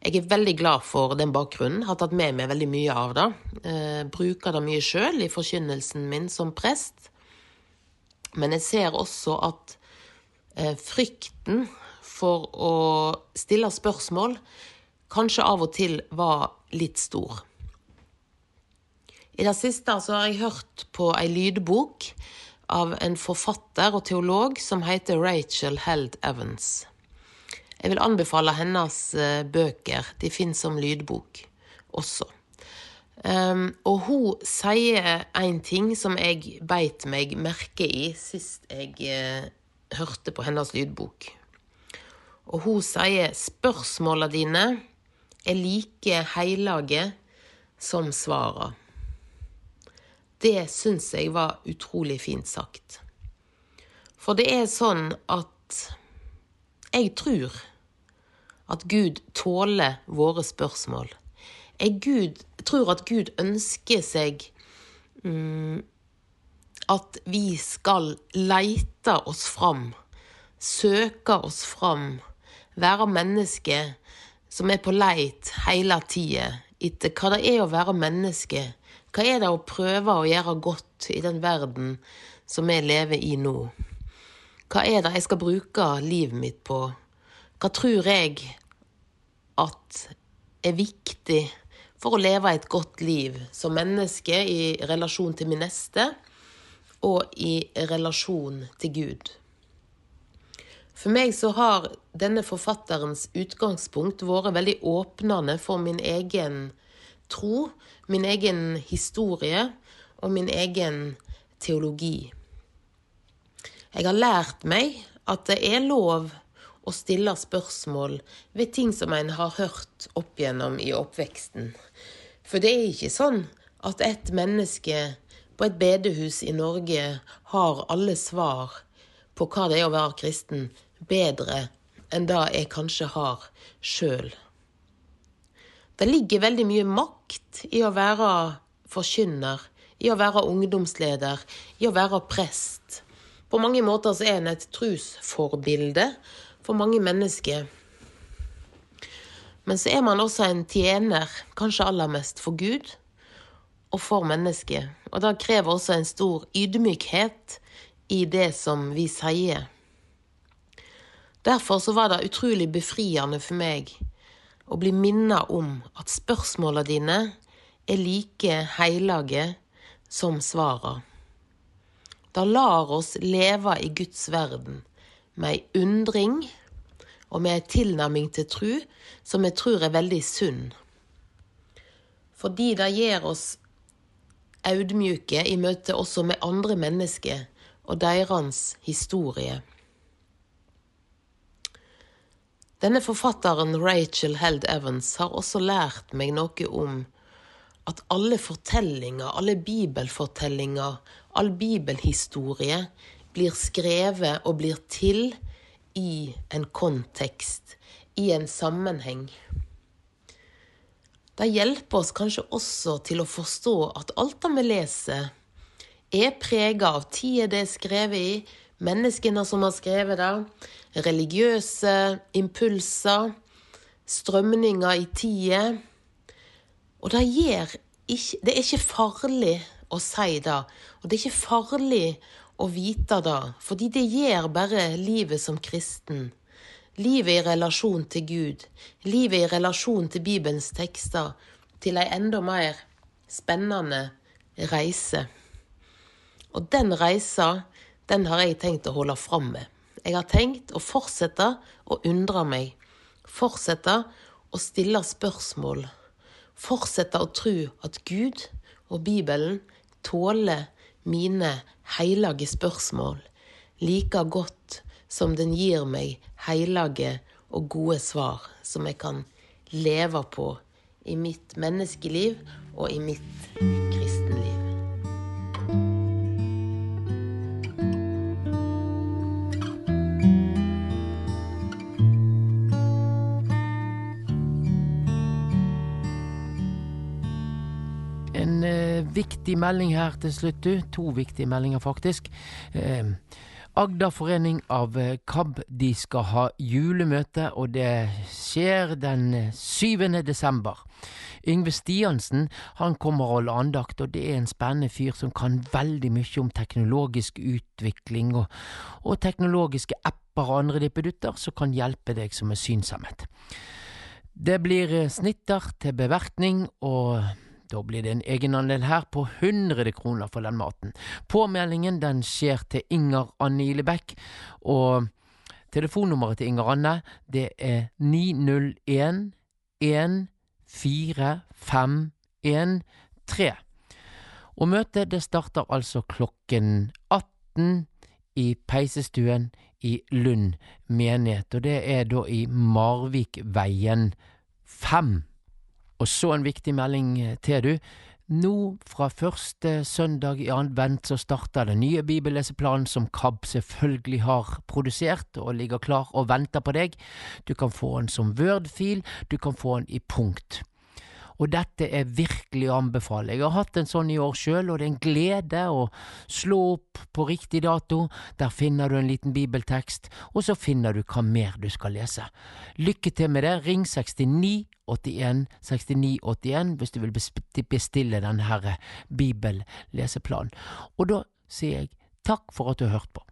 Speaker 20: Jeg er veldig glad for den bakgrunnen. Har tatt med meg veldig mye av det. Eh, bruker det mye sjøl i forkynnelsen min som prest. Men jeg ser også at eh, frykten for å stille spørsmål kanskje av og til var litt stor. I det siste har jeg hørt på ei lydbok av en forfatter og teolog som heter Rachel Held Evans. Jeg vil anbefale hennes eh, bøker. De finnes som lydbok også. Um, og hun sier en ting som jeg beit meg merke i sist jeg uh, hørte på hennes lydbok. Og hun sier spørsmåla dine er like heilage som svara. Det syns jeg var utrolig fint sagt. For det er sånn at jeg tror at Gud tåler våre spørsmål. Jeg Gud, tror at Gud ønsker seg mm, at vi skal leite oss fram, søke oss fram, være mennesker som er på leit hele tida etter hva det er å være menneske. Hva er det å prøve å gjøre godt i den verden som vi lever i nå? Hva er det jeg skal bruke livet mitt på? Hva tror jeg at er viktig for å leve et godt liv som menneske i relasjon til min neste og i relasjon til Gud? For meg så har denne forfatterens utgangspunkt vært veldig åpnende for min egen tro, min egen historie og min egen teologi. Jeg har lært meg at det er lov å stille spørsmål ved ting som en har hørt opp gjennom i oppveksten. For det er ikke sånn at et menneske på et bedehus i Norge har alle svar på hva det er å være kristen, bedre enn det jeg kanskje har sjøl. Det ligger veldig mye makt i å være forkynner, i å være ungdomsleder, i å være prest. På mange måter så er en et trosforbilde for mange mennesker. Men så er man også en tjener, kanskje aller mest for Gud og for mennesket. Og det krever også en stor ydmykhet i det som vi sier. Derfor så var det utrolig befriende for meg å bli minnet om at spørsmåla dine er like heilage som svara. Det lar oss leve i Guds verden med ei undring og med ei tilnærming til tru som jeg tror er veldig sunn. Fordi det gjør oss audmjuke i møte også med andre mennesker og deres historie. Denne forfatteren Rachel Held Evans har også lært meg noe om at alle fortellinger, alle bibelfortellinger, all bibelhistorie blir skrevet og blir til i en kontekst, i en sammenheng. Det hjelper oss kanskje også til å forstå at alt det vi leser, er prega av tida det er skrevet i, menneskene som har skrevet det, religiøse impulser, strømninger i tida. Og det ikke Det er ikke farlig å si det, og det er ikke farlig å vite det, fordi det gjør bare livet som kristen. Livet i relasjon til Gud, livet i relasjon til Bibelens tekster, til ei enda mer spennende reise. Og den reisa, den har jeg tenkt å holde fram med. Jeg har tenkt å fortsette å undre meg. Fortsette å stille spørsmål. Fortsette å tro at Gud og Bibelen tåler mine heilage spørsmål like godt som den gir meg heilage og gode svar som jeg kan leve på i mitt menneskeliv og i mitt kristenliv.
Speaker 2: Viktig melding her til slutt, du. To viktige meldinger, faktisk. Eh, Agder forening av eh, KAB de skal ha julemøte, og det skjer den 7. desember. Yngve Stiansen han kommer og holder andakt, og det er en spennende fyr som kan veldig mye om teknologisk utvikling og, og teknologiske apper og andre dippedutter som kan hjelpe deg som er synshemmet. Det blir eh, snitter til beverkning, og da blir det en egenandel her på 100 kroner for den maten. Påmeldingen den skjer til Inger Anne Ilebekk, og telefonnummeret til Inger Anne det er 901 14513. Og møtet det starter altså klokken 18 i peisestuen i Lund menighet, og det er da i Marvikveien 5. Og så en viktig melding til du. Nå fra første søndag i advent så starter den nye bibelleseplanen som KAB selvfølgelig har produsert og ligger klar og venter på deg. Du kan få den som Word-fil, du kan få den i punkt. Og dette er virkelig å anbefale. Jeg har hatt en sånn i år sjøl, og det er en glede å slå opp på riktig dato. Der finner du en liten bibeltekst, og så finner du hva mer du skal lese. Lykke til med det. Ring 69 81 69 81 hvis du vil bestille denne bibelleseplanen. Og da sier jeg takk for at du har hørt på.